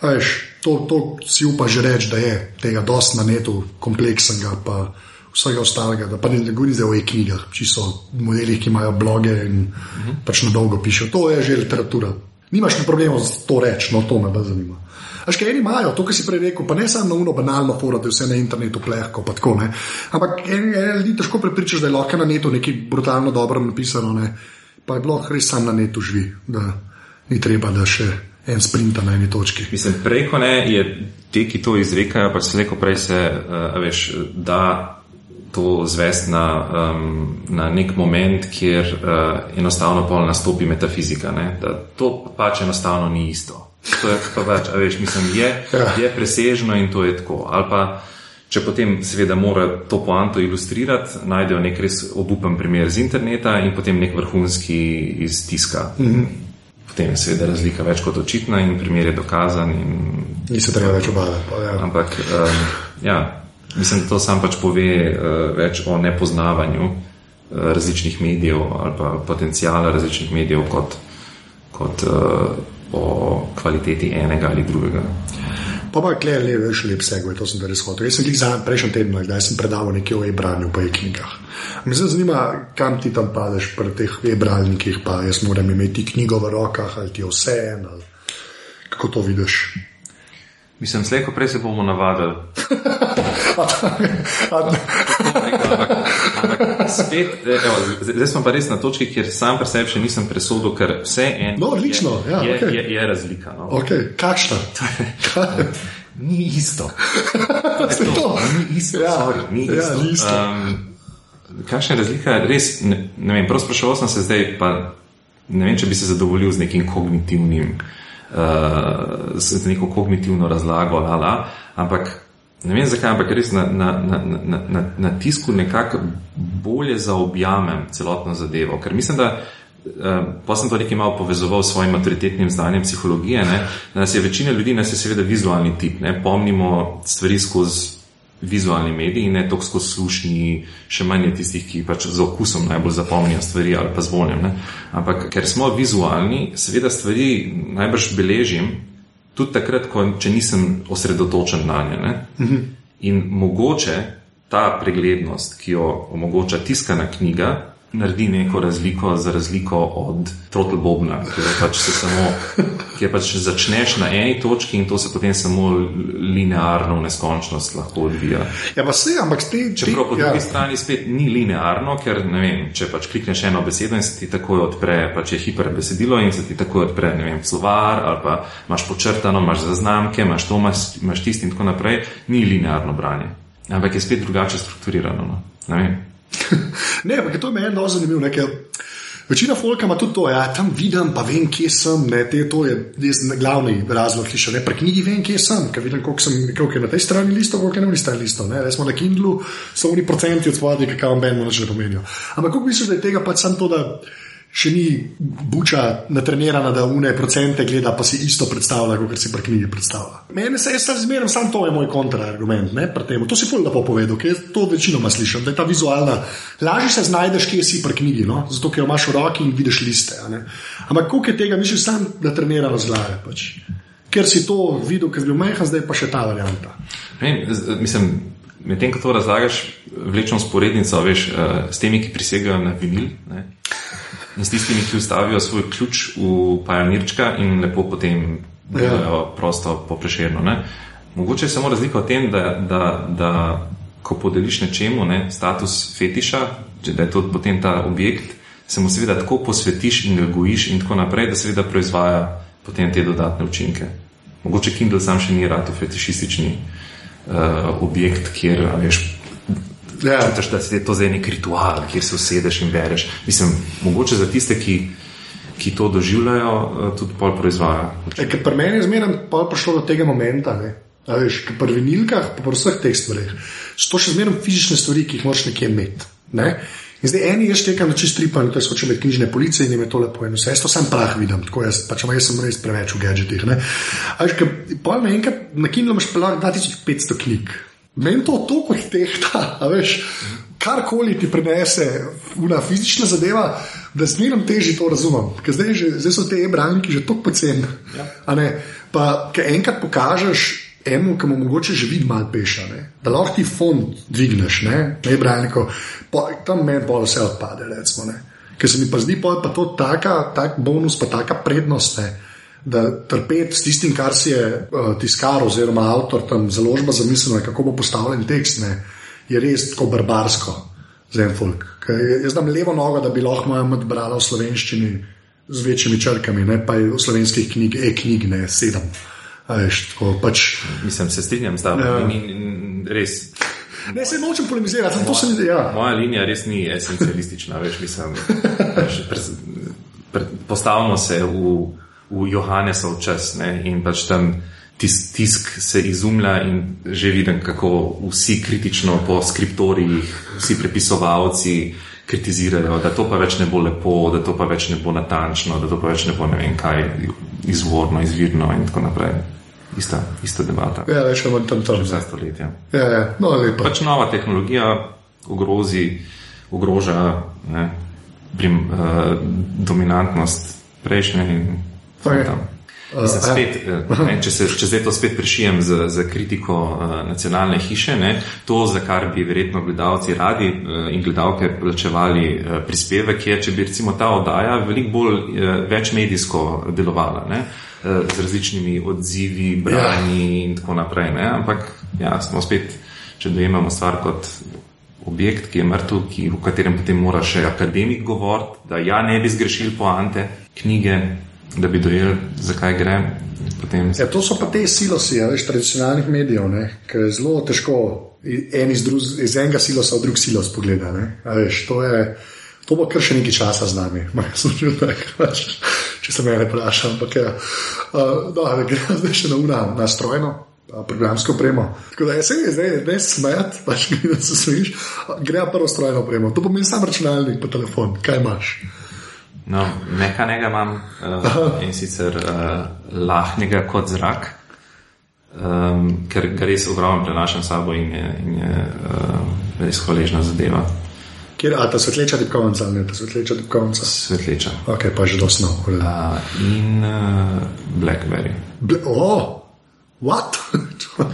[SPEAKER 1] Veš, to, to si upa že reči, da je tega dosti na netu kompleksnega, pa vsega ostalega. Da pa ne govorim zdaj o e-knjigah, či so modeli, ki imajo bloge in uh -huh. pač na dolgo pišejo. To je že literatura. Nimaš ni problema z to reči, no to me zanima. Až kaj eni imajo, to, kar si prej rekel, pa ne samo na uno banalno foro, da je vse na internetu plehko, pa tako ne. Ampak eni ljudi težko prepričaš, da je lahko na netu nekaj brutalno dobro napisano, ne. pa je bilo res samo na netu živi, da ni treba, da še en sprint na eni točki.
[SPEAKER 2] Mislim, preko ne je te, ki to izrekajo, pa se neko prej se, uh, veš, da to zvest na, um, na nek moment, kjer uh, enostavno pol nastopi metafizika. To pač enostavno ni isto. To je pa več, a veš, mislim, je, ja. je presežno in to je tako. Ali pa, če potem seveda mora to poanto ilustrirati, najdejo nek res obupen primer z interneta in potem nek vrhunski iz tiska. -hmm potem je seveda razlika več kot očitna in primer je dokazan.
[SPEAKER 1] Ni se treba več obadati. Ja.
[SPEAKER 2] Ampak um, ja, mislim, da to sam pač pove uh, več o nepoznavanju uh, različnih medijev ali pa potencijala različnih medijev kot, kot uh, o kvaliteti enega ali drugega.
[SPEAKER 1] Pa pa je le, veš, lep segway, to sem res hotel. Jaz sem jih za prejšnji teden, da sem predaval nekaj o e-branju po e-knjigah. Me zanima, kam ti tam padeš pri teh e-bralnikih, pa jaz moram imeti knjigo v rokah, ali ti je vse en, ali kako to vidiš.
[SPEAKER 2] Mislim, slejko prej se bomo navadili. Spet, evo, zdaj smo pa res na točki, kjer sam pri sebi še nisem presodil, ker vse eno
[SPEAKER 1] no, odlično,
[SPEAKER 2] je,
[SPEAKER 1] ja,
[SPEAKER 2] je,
[SPEAKER 1] okay.
[SPEAKER 2] je, je razlika. No.
[SPEAKER 1] Okay. Kakšna?
[SPEAKER 2] ni isto. To je to. Ni isto. Ja, Sorry, ni ja, isto. isto. Um, kakšna je razlika? Res, ne, ne vem, prav sprašoval sem se zdaj, pa ne vem, če bi se zadovoljil z nekim kognitivnim uh, z neko kognitivno razlago, lala, ampak ne vem zakaj, ampak res na, na, na, na, na, na tisku nekako bolje zaobjamem celotno zadevo. Ker mislim, da uh, pa sem to nekaj malo povezoval s svojim avtoritetnim znanjem psihologije, ne, da nas je večina ljudi, nas je seveda vizualni tip, ne, pomnimo stvari skozi vizualni mediji, ne toliko slušni, še manj tistih, ki pač z okusom najbolj zapomnijo stvari ali pa z voljem. Ampak ker smo vizualni, seveda stvari najbrž beležim tudi takrat, ko, če nisem osredotočen na nje. Mhm. In mogoče ta preglednost, ki jo omogoča tiskana knjiga, naredi neko razliko za razliko od Trottle Bobna, kjer pač se samo, kjer pač začneš na eni točki in to se potem samo linearno v neskončnost lahko odvija.
[SPEAKER 1] Ja, pa se, ampak te,
[SPEAKER 2] Čeprav po
[SPEAKER 1] ja.
[SPEAKER 2] drugi strani spet ni linearno, ker ne vem, če pač klikneš eno besedo in se ti takoj odpre, pač je hiperbesedilo in se ti takoj odpre, ne vem, slovar ali pa imaš počrtano, imaš zaznamke, imaš to, imaš, imaš tisti in tako naprej, ni linearno branje. Ampak je spet drugače strukturirano. No? Ne vem.
[SPEAKER 1] Ne, ampak to je meni zelo zanimivo. Večina folka ima tudi to, ja, tam vidim, pa vem, kje sem. Ne, te, to je glavni razlog, ki še ne pri knjigi vem, kje sem. Ker vidim, koliko, sem, koliko je na tej strani listov, koliko je na tej strani listov. Ne. Smo na Kindlu, so oni procenti od spodaj, kam Ben noč ne pomenijo. Ampak kako misliš, da je tega pač samo to, da še ni buča natrenirana, da une procente gleda, pa si isto predstavlja, kot si pri knjigi predstavlja. Mene se jaz zmeraj, sam to je moj kontraargument. pri tem. To si pol lepo povedal, ker to večinoma slišim, da je ta vizualna. Lažje se znajdeš, kje si pri knjigi, no? zato ker jo imaš v roki in vidiš liste. Ampak koliko je tega, misliš, sam natrenirano z glave. Pač. Ker si to videl, ker je bil majhen, zdaj pa še ta varianta.
[SPEAKER 2] Ne mislim, medtem ko to razlagaš, vlečem sporednico veš, eh, s temi, ki prisegajo na vinil. Ne? In s tistimi, ki ustavijo svoj ključ v pionirčka in lepo potem delajo ja. prosto po preširno. Ne? Mogoče je samo razlika v tem, da, da, da ko podeliš nečemu ne, status fetiša, da je to potem ta objekt, se mu seveda tako posvetiš in ga gojiš in tako naprej, da seveda proizvaja potem te dodatne učinke. Mogoče Kindle sam še ni rado fetišistični uh, objekt, kjer veš.
[SPEAKER 1] Ja.
[SPEAKER 2] Čutiš, da je to zdaj nek ritual, kjer se usedeš in bereš. Mislim, mogoče za tiste, ki, ki to doživljajo, eh, tudi pol proizvaja.
[SPEAKER 1] E, pri meni je zmeraj prišlo do tega momenta. Ne? A Veš, pri vinilkah, pa pri vseh teh stvareh, so to še zmeraj fizične stvari, ki jih moraš nekje imeti. Ne? In zdaj eni jaz tekam na čist tripan, to je skočil med knjižne police in jim je to lepo eno. Jaz to sam prah vidim, tako jaz, pač jaz sem res preveč v gadgetih. ne. A veš, ker pol naenkrat na Kindle imaš pa lahko 2500 knjig. Meni to toliko tehta, veš. Karkoli ti prinese, una fizična zadeva, da zmeraj teži to razumem. Ker zdaj, že, zdaj so te e-branki že tako poceni. Ja. Pa, ker enkrat pokažeš enemu, ki mu mogoče že vidi malo peša, ne? da lahko ti fond dvigneš, ne, na e-branko, tam meni bolj vse odpade. Recimo, ne. Ker se mi pa zdi, pa to taka, tak bonus, pa taka prednost. Ne? Da trpeti s tistim, kar si je uh, tiskar oziroma avtor tam založba zamislila, kako bo postavljen tekst, ne, je res tako barbarsko za en folk. Ker Jaz dam levo nogo, da bi lahko moja mat brala v slovenščini z večjimi črkami, ne pa je v slovenskih knjig, e-knjig, ne sedem. A Veš, tako, pač,
[SPEAKER 2] Mislim, se strinjam z tabo.
[SPEAKER 1] Ja.
[SPEAKER 2] In, in, in res.
[SPEAKER 1] ne, se nočem polemizirati, samo to se mi zdi. Ja.
[SPEAKER 2] Moja linija res ni esencialistična, veš, mislim. Veš, pre, pre, postavimo se v, v Johannesov čas ne, in pač tam tis, tisk se izumlja in že vidim, kako vsi kritično po skriptorijih, vsi prepisovalci kritizirajo, da to pa več ne bo lepo, da to pa več ne bo natančno, da to pa več ne bo ne vem kaj izvorno, izvirno in tako naprej. Ista, ista debata.
[SPEAKER 1] Ja, več ali manj tam tam.
[SPEAKER 2] Za stoletja.
[SPEAKER 1] Ja, ja, no, lepo.
[SPEAKER 2] Pač nova tehnologija ogrozi, ogroža ne, prim, uh, dominantnost prejšnje in
[SPEAKER 1] Ok.
[SPEAKER 2] tam. Mislim,
[SPEAKER 1] Uh,
[SPEAKER 2] spet, eh, ne, če, se, če zdaj to spet prešijem z, z kritiko uh, nacionalne hiše, ne, to, za kar bi verjetno gledalci radi uh, in gledalke plačevali uh, prispevek, je, če bi recimo ta oddaja veliko bolj uh, večmedijsko delovala. Ne, uh, z različnimi odzivi, branji in tako naprej. Ne, ampak ja, smo spet, če dojemamo stvar kot objekt, ki je mrtev, ki, v katerem potem mora še akademik govoriti, da ja ne bi zgrešili poante knjige, da bi dojeli, zakaj gre. Potem,
[SPEAKER 1] Ja, to so pa te silosi, ja, veš, tradicionalnih medijev, ker je zelo težko en iz, druz, iz enega silosa v drug silos pogledati. Veš, to, je, to bo kar še nekaj časa z nami. Sem že pač, če se me ne vprašam. Ampak, ja. uh, no, da gre zdaj še na ura, na strojno. Programsko opremo. Tako da je se zdaj ne smejati, pač mi da se smejiš, gre prvo strojno opremo. To pomeni sam računalnik, pa telefon, kaj imaš.
[SPEAKER 2] No, mehanega imam uh, in sicer uh, lahnega kot zrak, um, ker ga res ogromno prenašam s sabo in je, in je uh, res hvaležna zadeva,
[SPEAKER 1] Kjer, a ta svetleča tipkovnica, ali ne ta svetleča tipkovnica.
[SPEAKER 2] svetleča.
[SPEAKER 1] Ok, pa že dosno. Uh,
[SPEAKER 2] Uh, in uh, Blackberry.
[SPEAKER 1] Ble, oh, what?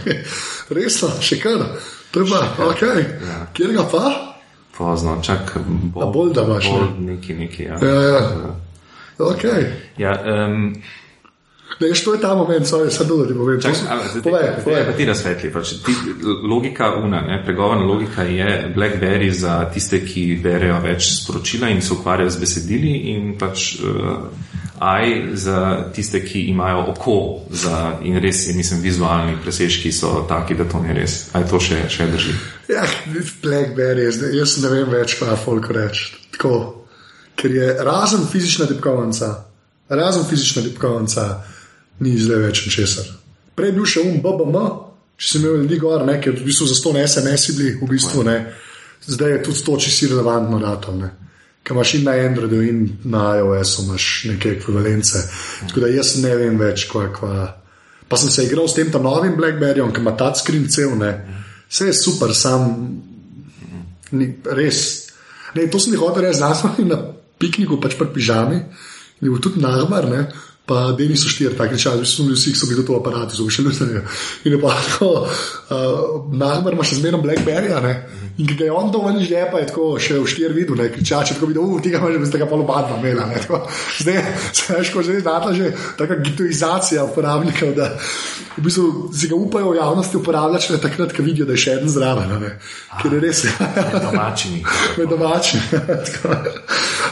[SPEAKER 1] Resno, še kar. To je pa, ok.
[SPEAKER 2] Ja.
[SPEAKER 1] Kjer ga pa?
[SPEAKER 2] Pozno, čak
[SPEAKER 1] A bolj da imaš, ne?
[SPEAKER 2] bolj neki, neki. Ja.
[SPEAKER 1] Ja, ja. Okay.
[SPEAKER 2] Ja, um,
[SPEAKER 1] Ne, što je ta moment, sorry, samo da ti povem.
[SPEAKER 2] Čak,
[SPEAKER 1] To- Povej, povej.
[SPEAKER 2] pa ti razsvetli. Pač, ti, logika, una, ne, pregovorna logika je Blackberry za tiste, ki berejo več sporočila in se ukvarjajo z besedili, in pač uh, AI za tiste, ki imajo oko za, in res je, mislim, vizualni presežki so taki, da to ni res. Aj to še, še drži.
[SPEAKER 1] Ja, Blackberry, jaz ne vem več, kaj folk reči. Tako, ker je razen fizična tipkovnica, razen fizična tipkovnica, ni zdaj več ničesar. Prej je bil še um BBM, če si imel ljudi gor, ne, ker v bistvu za to ne SMS-i bili, v bistvu ne. Zdaj je tudi to čisto relevantno datum. Ne. Ker imaš in na Androidu, in na iOS-u imaš neke ekvivalence. Tako da jaz ne vem več, kaj kva. Pa sem se igral s tem tam novim Blackberryjem, ki ima touchscreen cel, ne. Vse je super, sam ni, res. Ne, to sem jih hotel reči, znal sem na pikniku, pač pri pižami, je bil tudi nagmar, ne. Pa Deni so štiri, tako reče, so bili vsi, ki so bili to aparati, so bili še ljudje. In je pa tako, uh, nagmar ima še zmerno Blackberryja, ne. In ki ga je on dol iz žepa, je tako še v štiri videl, ne, kričač, tako videl, uh, tega imaš, da ga pa lobadva imela, ne. Tako, zdaj, se veš, ko že znatna že taka getoizacija uporabnikov, da v bistvu si ga upajo v javnosti uporabljati šele takrat, ko vidijo, da je še en zraven, ne. Ker je res.
[SPEAKER 2] Domačini.
[SPEAKER 1] Med domačimi. Tako.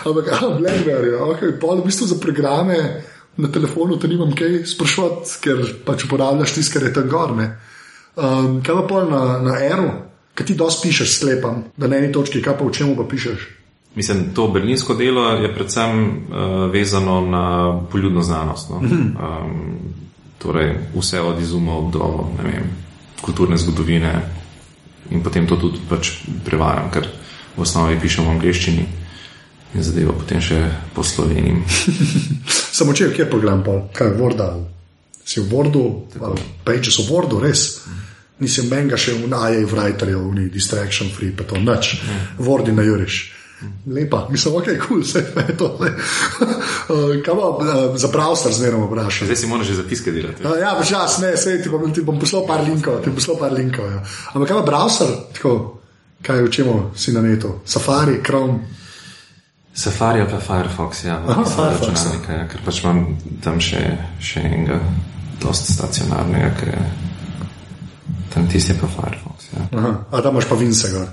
[SPEAKER 1] Ampak, a, Blackberry, ok, pol v bistvu za programe na telefonu te nimam kaj sprašovati, ker pač uporabljaš tisto, kar je tam gor. ne. Um, kaj pa pol na, na Aeru, kaj ti dosti pišeš, sklepam, da na eni točki, kaj pa v čemu pa pišeš.
[SPEAKER 2] Mislim, to berlinsko delo je predvsem uh, vezano na poljudno znanost. No? Um, torej, vse od izumov do vem, kulturne zgodovine, in potem to tudi pač prevajam, ker v osnovi pišem v angleščini in zadevo potem še po slovenim.
[SPEAKER 1] Samo če je kje program, pol, kaj je Word, ali si v Wordu, ali Pages v Wordu, res. Nisem menga še v najej writerju, v neki distraction free, pa to nič. Wordi na juriš. Lepa, mislim, ok, kul, cool, vse je to. ne. Uh, Kaj pa uh, za browser zmerno vprašam?
[SPEAKER 2] Zdaj si moraš že zapiske delati.
[SPEAKER 1] Uh, ja, počas, ne, sej ti bom, ti bom poslal par linkov, ti bom poslal par linkov. Ja. Ampak kaj pa browser, tako, kaj v čemu si na netu? Safari, Chrome.
[SPEAKER 2] Safari ali pa Firefox, ja,
[SPEAKER 1] Aha, Firefox, ja.
[SPEAKER 2] ker pač imam tam še, še enega, dosta stacionarnega, ker je tam tisti je pa Firefox. Ja.
[SPEAKER 1] Aha, a tam imaš pa Vince gor.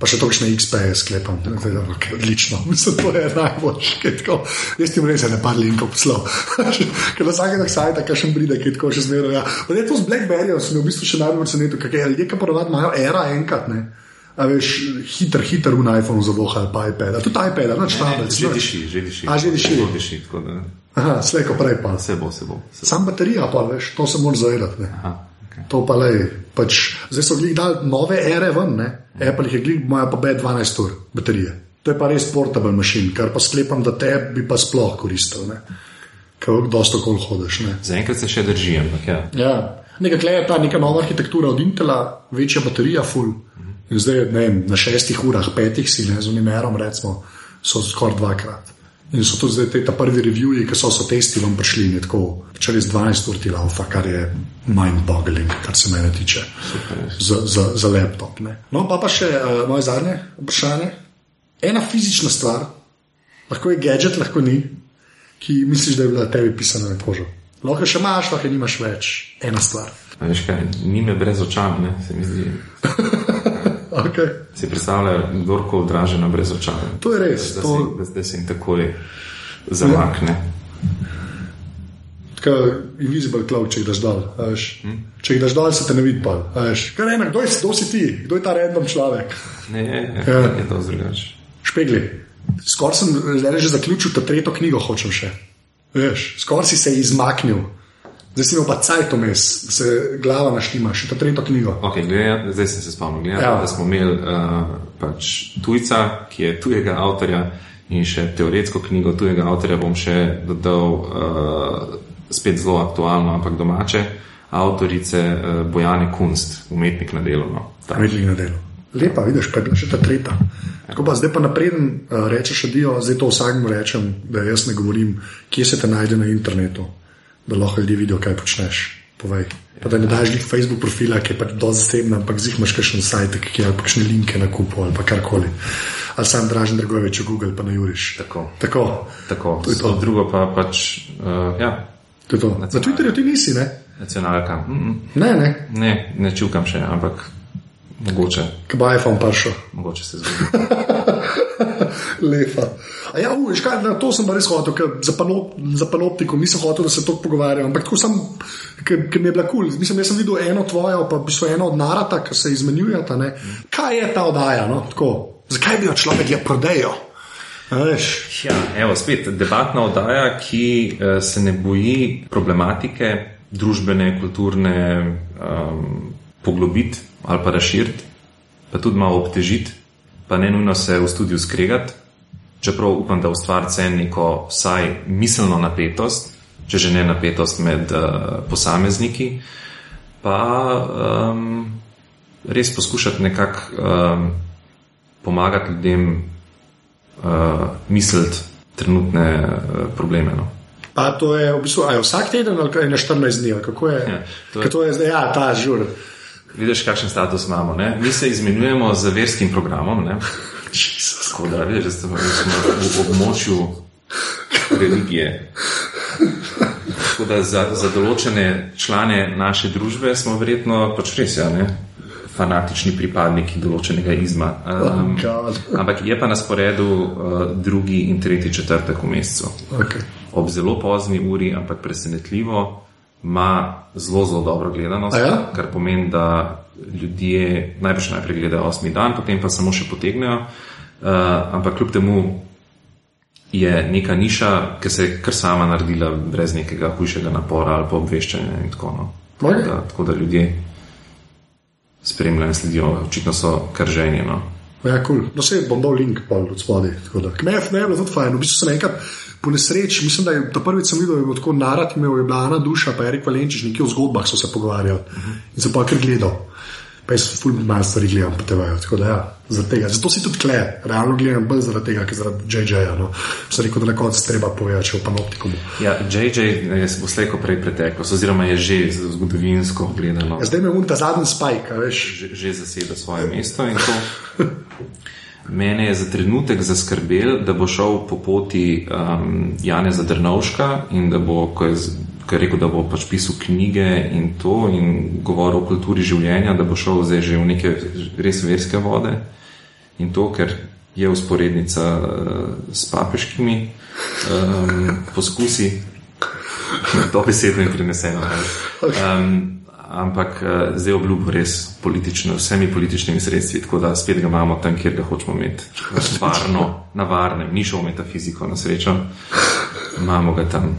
[SPEAKER 1] Pa še točne XP-je sklepam. Okay, odlično, mislim, to je najboljše. tako. Jaz ti res ne par linkov poslal. Ker na vsakega sajta, ki še pride, ki je tako še zmeraj. Ja. To z Blackberryjem sem v bistvu še najbolj kaj je ljudje, ki ponovadi imajo era enkrat. Ne. A veš, hiter, hiter v iPhonu zavohajo, pa iPad. A tudi iPad, noč tam.
[SPEAKER 2] Že diši, že diši.
[SPEAKER 1] A, že diši.
[SPEAKER 2] Zelo diši, tako da
[SPEAKER 1] Aha, slejko prej pa.
[SPEAKER 2] se bo, se bo. Se bo.
[SPEAKER 1] Sam baterija, pa veš, to se moraš zavedati.
[SPEAKER 2] Aha, okay.
[SPEAKER 1] To pa le, pač, zdaj so glih dali nove ere ven, ne? Apple jih je glih, imajo pa B12 ur baterije. To je pa res portable mašin, kar pa sklepam, da te bi pa sploh koristil, ne? Ker dosta kol hodiš, ne?
[SPEAKER 2] Zaenkrat se še drži, ampak ja.
[SPEAKER 1] Ja, nekaj je ta neka nova arhitektura od Intela, večja baterija, full. In zdaj, vem, na šestih urah, petih si ne z unimerom, recimo, so skoraj dvakrat. In so tudi zdaj te ta prvi reviewi, ki so so testi vam prišli, in tako, če res 12 ur ti laufa, kar je mind-boggling, kar se mene tiče, za, za, za laptop. Ne. No, pa pa še uh, moje zadnje vprašanje. Ena fizična stvar, lahko je gadget, lahko ni, ki misliš, da je bila tebi pisana na kožo. Lahko še imaš, lahko nimaš več. Ena stvar.
[SPEAKER 2] A Veš kaj, ni me brez očal, ne, se mi zdi.
[SPEAKER 1] Okay.
[SPEAKER 2] Si predstavlja, kdorkoli dražena brez očal.
[SPEAKER 1] To je res.
[SPEAKER 2] Da,
[SPEAKER 1] To,
[SPEAKER 2] se, da, da se jim takole zamakne.
[SPEAKER 1] Tako invisible cloud, če jih daš a veš. Če jih daš dol, se te ne vidi. Kaj ena, kdo, je, kdo si ti, kdo je ta random človek?
[SPEAKER 2] Ne, je, je,
[SPEAKER 1] Ja.
[SPEAKER 2] je to drugače.
[SPEAKER 1] Špegli. Skoraj sem že zaključil, ta tretjo knjigo hočem še. Skoraj si se izmaknil. Zdaj si imel pa cajt vmes, da se glava naštima, še ta tretjo knjigo.
[SPEAKER 2] Okay, gleda, zdaj sem se spomnil, gleda,
[SPEAKER 1] Ja.
[SPEAKER 2] ja. da smo imeli uh, pač tujca, ki je tujega avtorja in še teoretsko knjigo tujega avtorja bom še dodal uh, spet zelo aktualno, ampak domače, avtorice uh, Bojane Kunst, umetnik na delu. No. Ta-
[SPEAKER 1] Vedeli na delu. Lepa, vidiš, pa je bila še ta tretja. Tako pa zdaj pa napreden uh, rečeš, adijo, zdaj to vsakmu rečem, da jaz ne govorim, kje se te najde na internetu, da lahko ljudje vidijo, kaj počneš. povej. Pa da ne daš jih Facebook profila, ki je pač dosti zasebna, ampak zih imaš kakšen sajt, ki je kakšne linke na kupu ali pa karkoli. Ali sam dražen Dragovič v Google, pa na Juriš.
[SPEAKER 2] Tako.
[SPEAKER 1] Tako.
[SPEAKER 2] Tako,
[SPEAKER 1] To je to.
[SPEAKER 2] drugo pa pač, uh, ja,
[SPEAKER 1] To je to. Na Twitterju ti nisi, ne?
[SPEAKER 2] nacionalka. Mm -mm.
[SPEAKER 1] Ne, ne.
[SPEAKER 2] Ne, ne čukam še, ampak mogoče,
[SPEAKER 1] Kaj je iPhone prišel?
[SPEAKER 2] mogoče se zgodi.
[SPEAKER 1] Lepa. A Ja, u, veš kaj, na to sem pa res hotel, za, panop, za panoptikom nisem hotel, da se to pogovarjam, ampak tako sem, ker mi je bila kul. Cool. Mislim, jaz sem videl eno tvojo, pa v bistvu eno od narata, ki se izmenjujeta. Ne? Kaj je ta oddaja? No? Tako, Zakaj bi jo človek je prodajal?
[SPEAKER 2] Ja, evo, spet debatna oddaja, ki eh, se ne boji problematike družbene, kulturne um, poglobiti ali pa razširiti, pa tudi malo obtežiti, pa ne nujno se v studiu skregati. Čeprav upam, da ustvarja neko vsaj miselno napetost, če že ne napetost med uh, posamezniki, pa um, res poskušati nekako um, pomagati ljudem uh, misliti trenutne uh, probleme. No.
[SPEAKER 1] pa to je v bistvu, a je vsak teden ali na 14 dni, ali kako je?
[SPEAKER 2] Ja, to je-
[SPEAKER 1] to je zdaj, ja, ta žur.
[SPEAKER 2] Vidiš, kakšen status imamo. Ne? Mi se izmenjujemo z verskim programom. Ne? Tako da vidiš, da smo v območju religije. Tako da za, za določene člane naše družbe smo verjetno pač res ja, ne? fanatični pripadniki določenega izma. Um,
[SPEAKER 1] God.
[SPEAKER 2] ampak je pa na sporedu uh, drugi in tretji četrtek v mesecu.
[SPEAKER 1] Okay.
[SPEAKER 2] Ob zelo pozni uri, ampak presenetljivo, ima zelo, zelo dobro gledanost,
[SPEAKER 1] A ja?
[SPEAKER 2] kar pomeni, da ljudje najprej najprej gledajo osmi dan, potem pa samo še potegnejo. Uh, ampak kljub temu je neka niša, ki se je kar sama naredila, brez nekega hujšega napora ali pa obveščanja. In tako, no.
[SPEAKER 1] Ok.
[SPEAKER 2] tako, da, tako da ljudje spremljajo in sledijo, očitno so kar ženje. No.
[SPEAKER 1] Ja, cool. No, se bom dal link pol od spodaj. tako da. Kmef, ne, je bilo tudi fajn. V bistvu sem enkrat po nesreči, mislim, da je to prvič sem videl, da je tako narad, imel je bila Ana Duša, pa Erik Valenčič, nekje v zgodbah so se pogovarjali. In sem pa kar gledal. Pa jaz ful malo stvari gledam po TV-ju. Da ja, zaradi tega. Zato si tudi kle, realno gledam bolj zaradi tega, ker zaradi JJ-ja. No. Sem rekel, da na koncu treba povedati, če v panoptikumu.
[SPEAKER 2] Ja, JJ je bo slejko prej preteklost, oziroma je že zgodovinsko gledano.
[SPEAKER 1] Ja, zdaj me unta zadnji spajk, a veš.
[SPEAKER 2] že, že zaseda svoje mesto. in to Mene je za trenutek zaskrbel, da bo šel po poti um, Jana Zadrnovška in da bo, ko je, ko je rekel, da bo pač pisal knjige in to in govoril o kulturi življenja, da bo šel zdaj že v neke res verske vode in to, ker je usporednica uh, s papeškimi um, poskusi, to besedno in preneseno. ne. Um, ampak uh, zdaj obljubo res politično, vsemi političnimi sredstvi, tako da spet ga imamo tam, kjer ga hočemo imeti. Varno, na varnem, ni šel v metafiziko, na srečo. Imamo ga tam.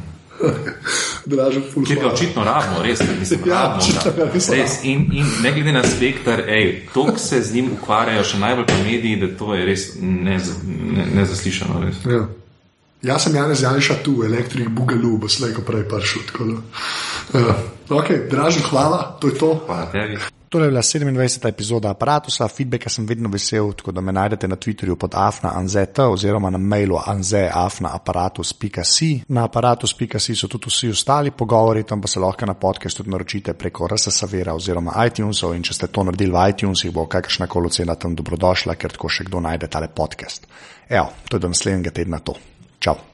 [SPEAKER 1] Dražen ful.
[SPEAKER 2] Kjer ga očitno rabimo, res, mislim,
[SPEAKER 1] Ja,
[SPEAKER 2] rabimo
[SPEAKER 1] očitno ga
[SPEAKER 2] ga.
[SPEAKER 1] res
[SPEAKER 2] Res, in, in ne glede na spektr, ej, to se z njim ukvarjajo še najbolj pa mediji, da to je res nezaslišano. Ne, nezaslišano, res.
[SPEAKER 1] Ja. Jaz sem Janez Janša tu, elektrik Bugalu, bo slejko prej prišel. Tako da. Ja. Ok, dražen, hvala, to je to.
[SPEAKER 2] Hvala tebi.
[SPEAKER 1] To je bila 27. epizoda aparata, feedbacka sem vedno vesel, tako da me najdete na Twitterju pod afna.anzeta oziroma na mailu anzeafna.aparatus.si. Na aparatus.si so tudi vsi ostali pogovori, tam pa se lahko na podcast tudi naročite preko RSS-a oziroma iTunesov in če ste to naredili v iTunesih, bo kakršna koli ocena tam dobrodošla, ker tako še kdo najde tale podcast. Evo, to je do naslednjega tedna to. Čau!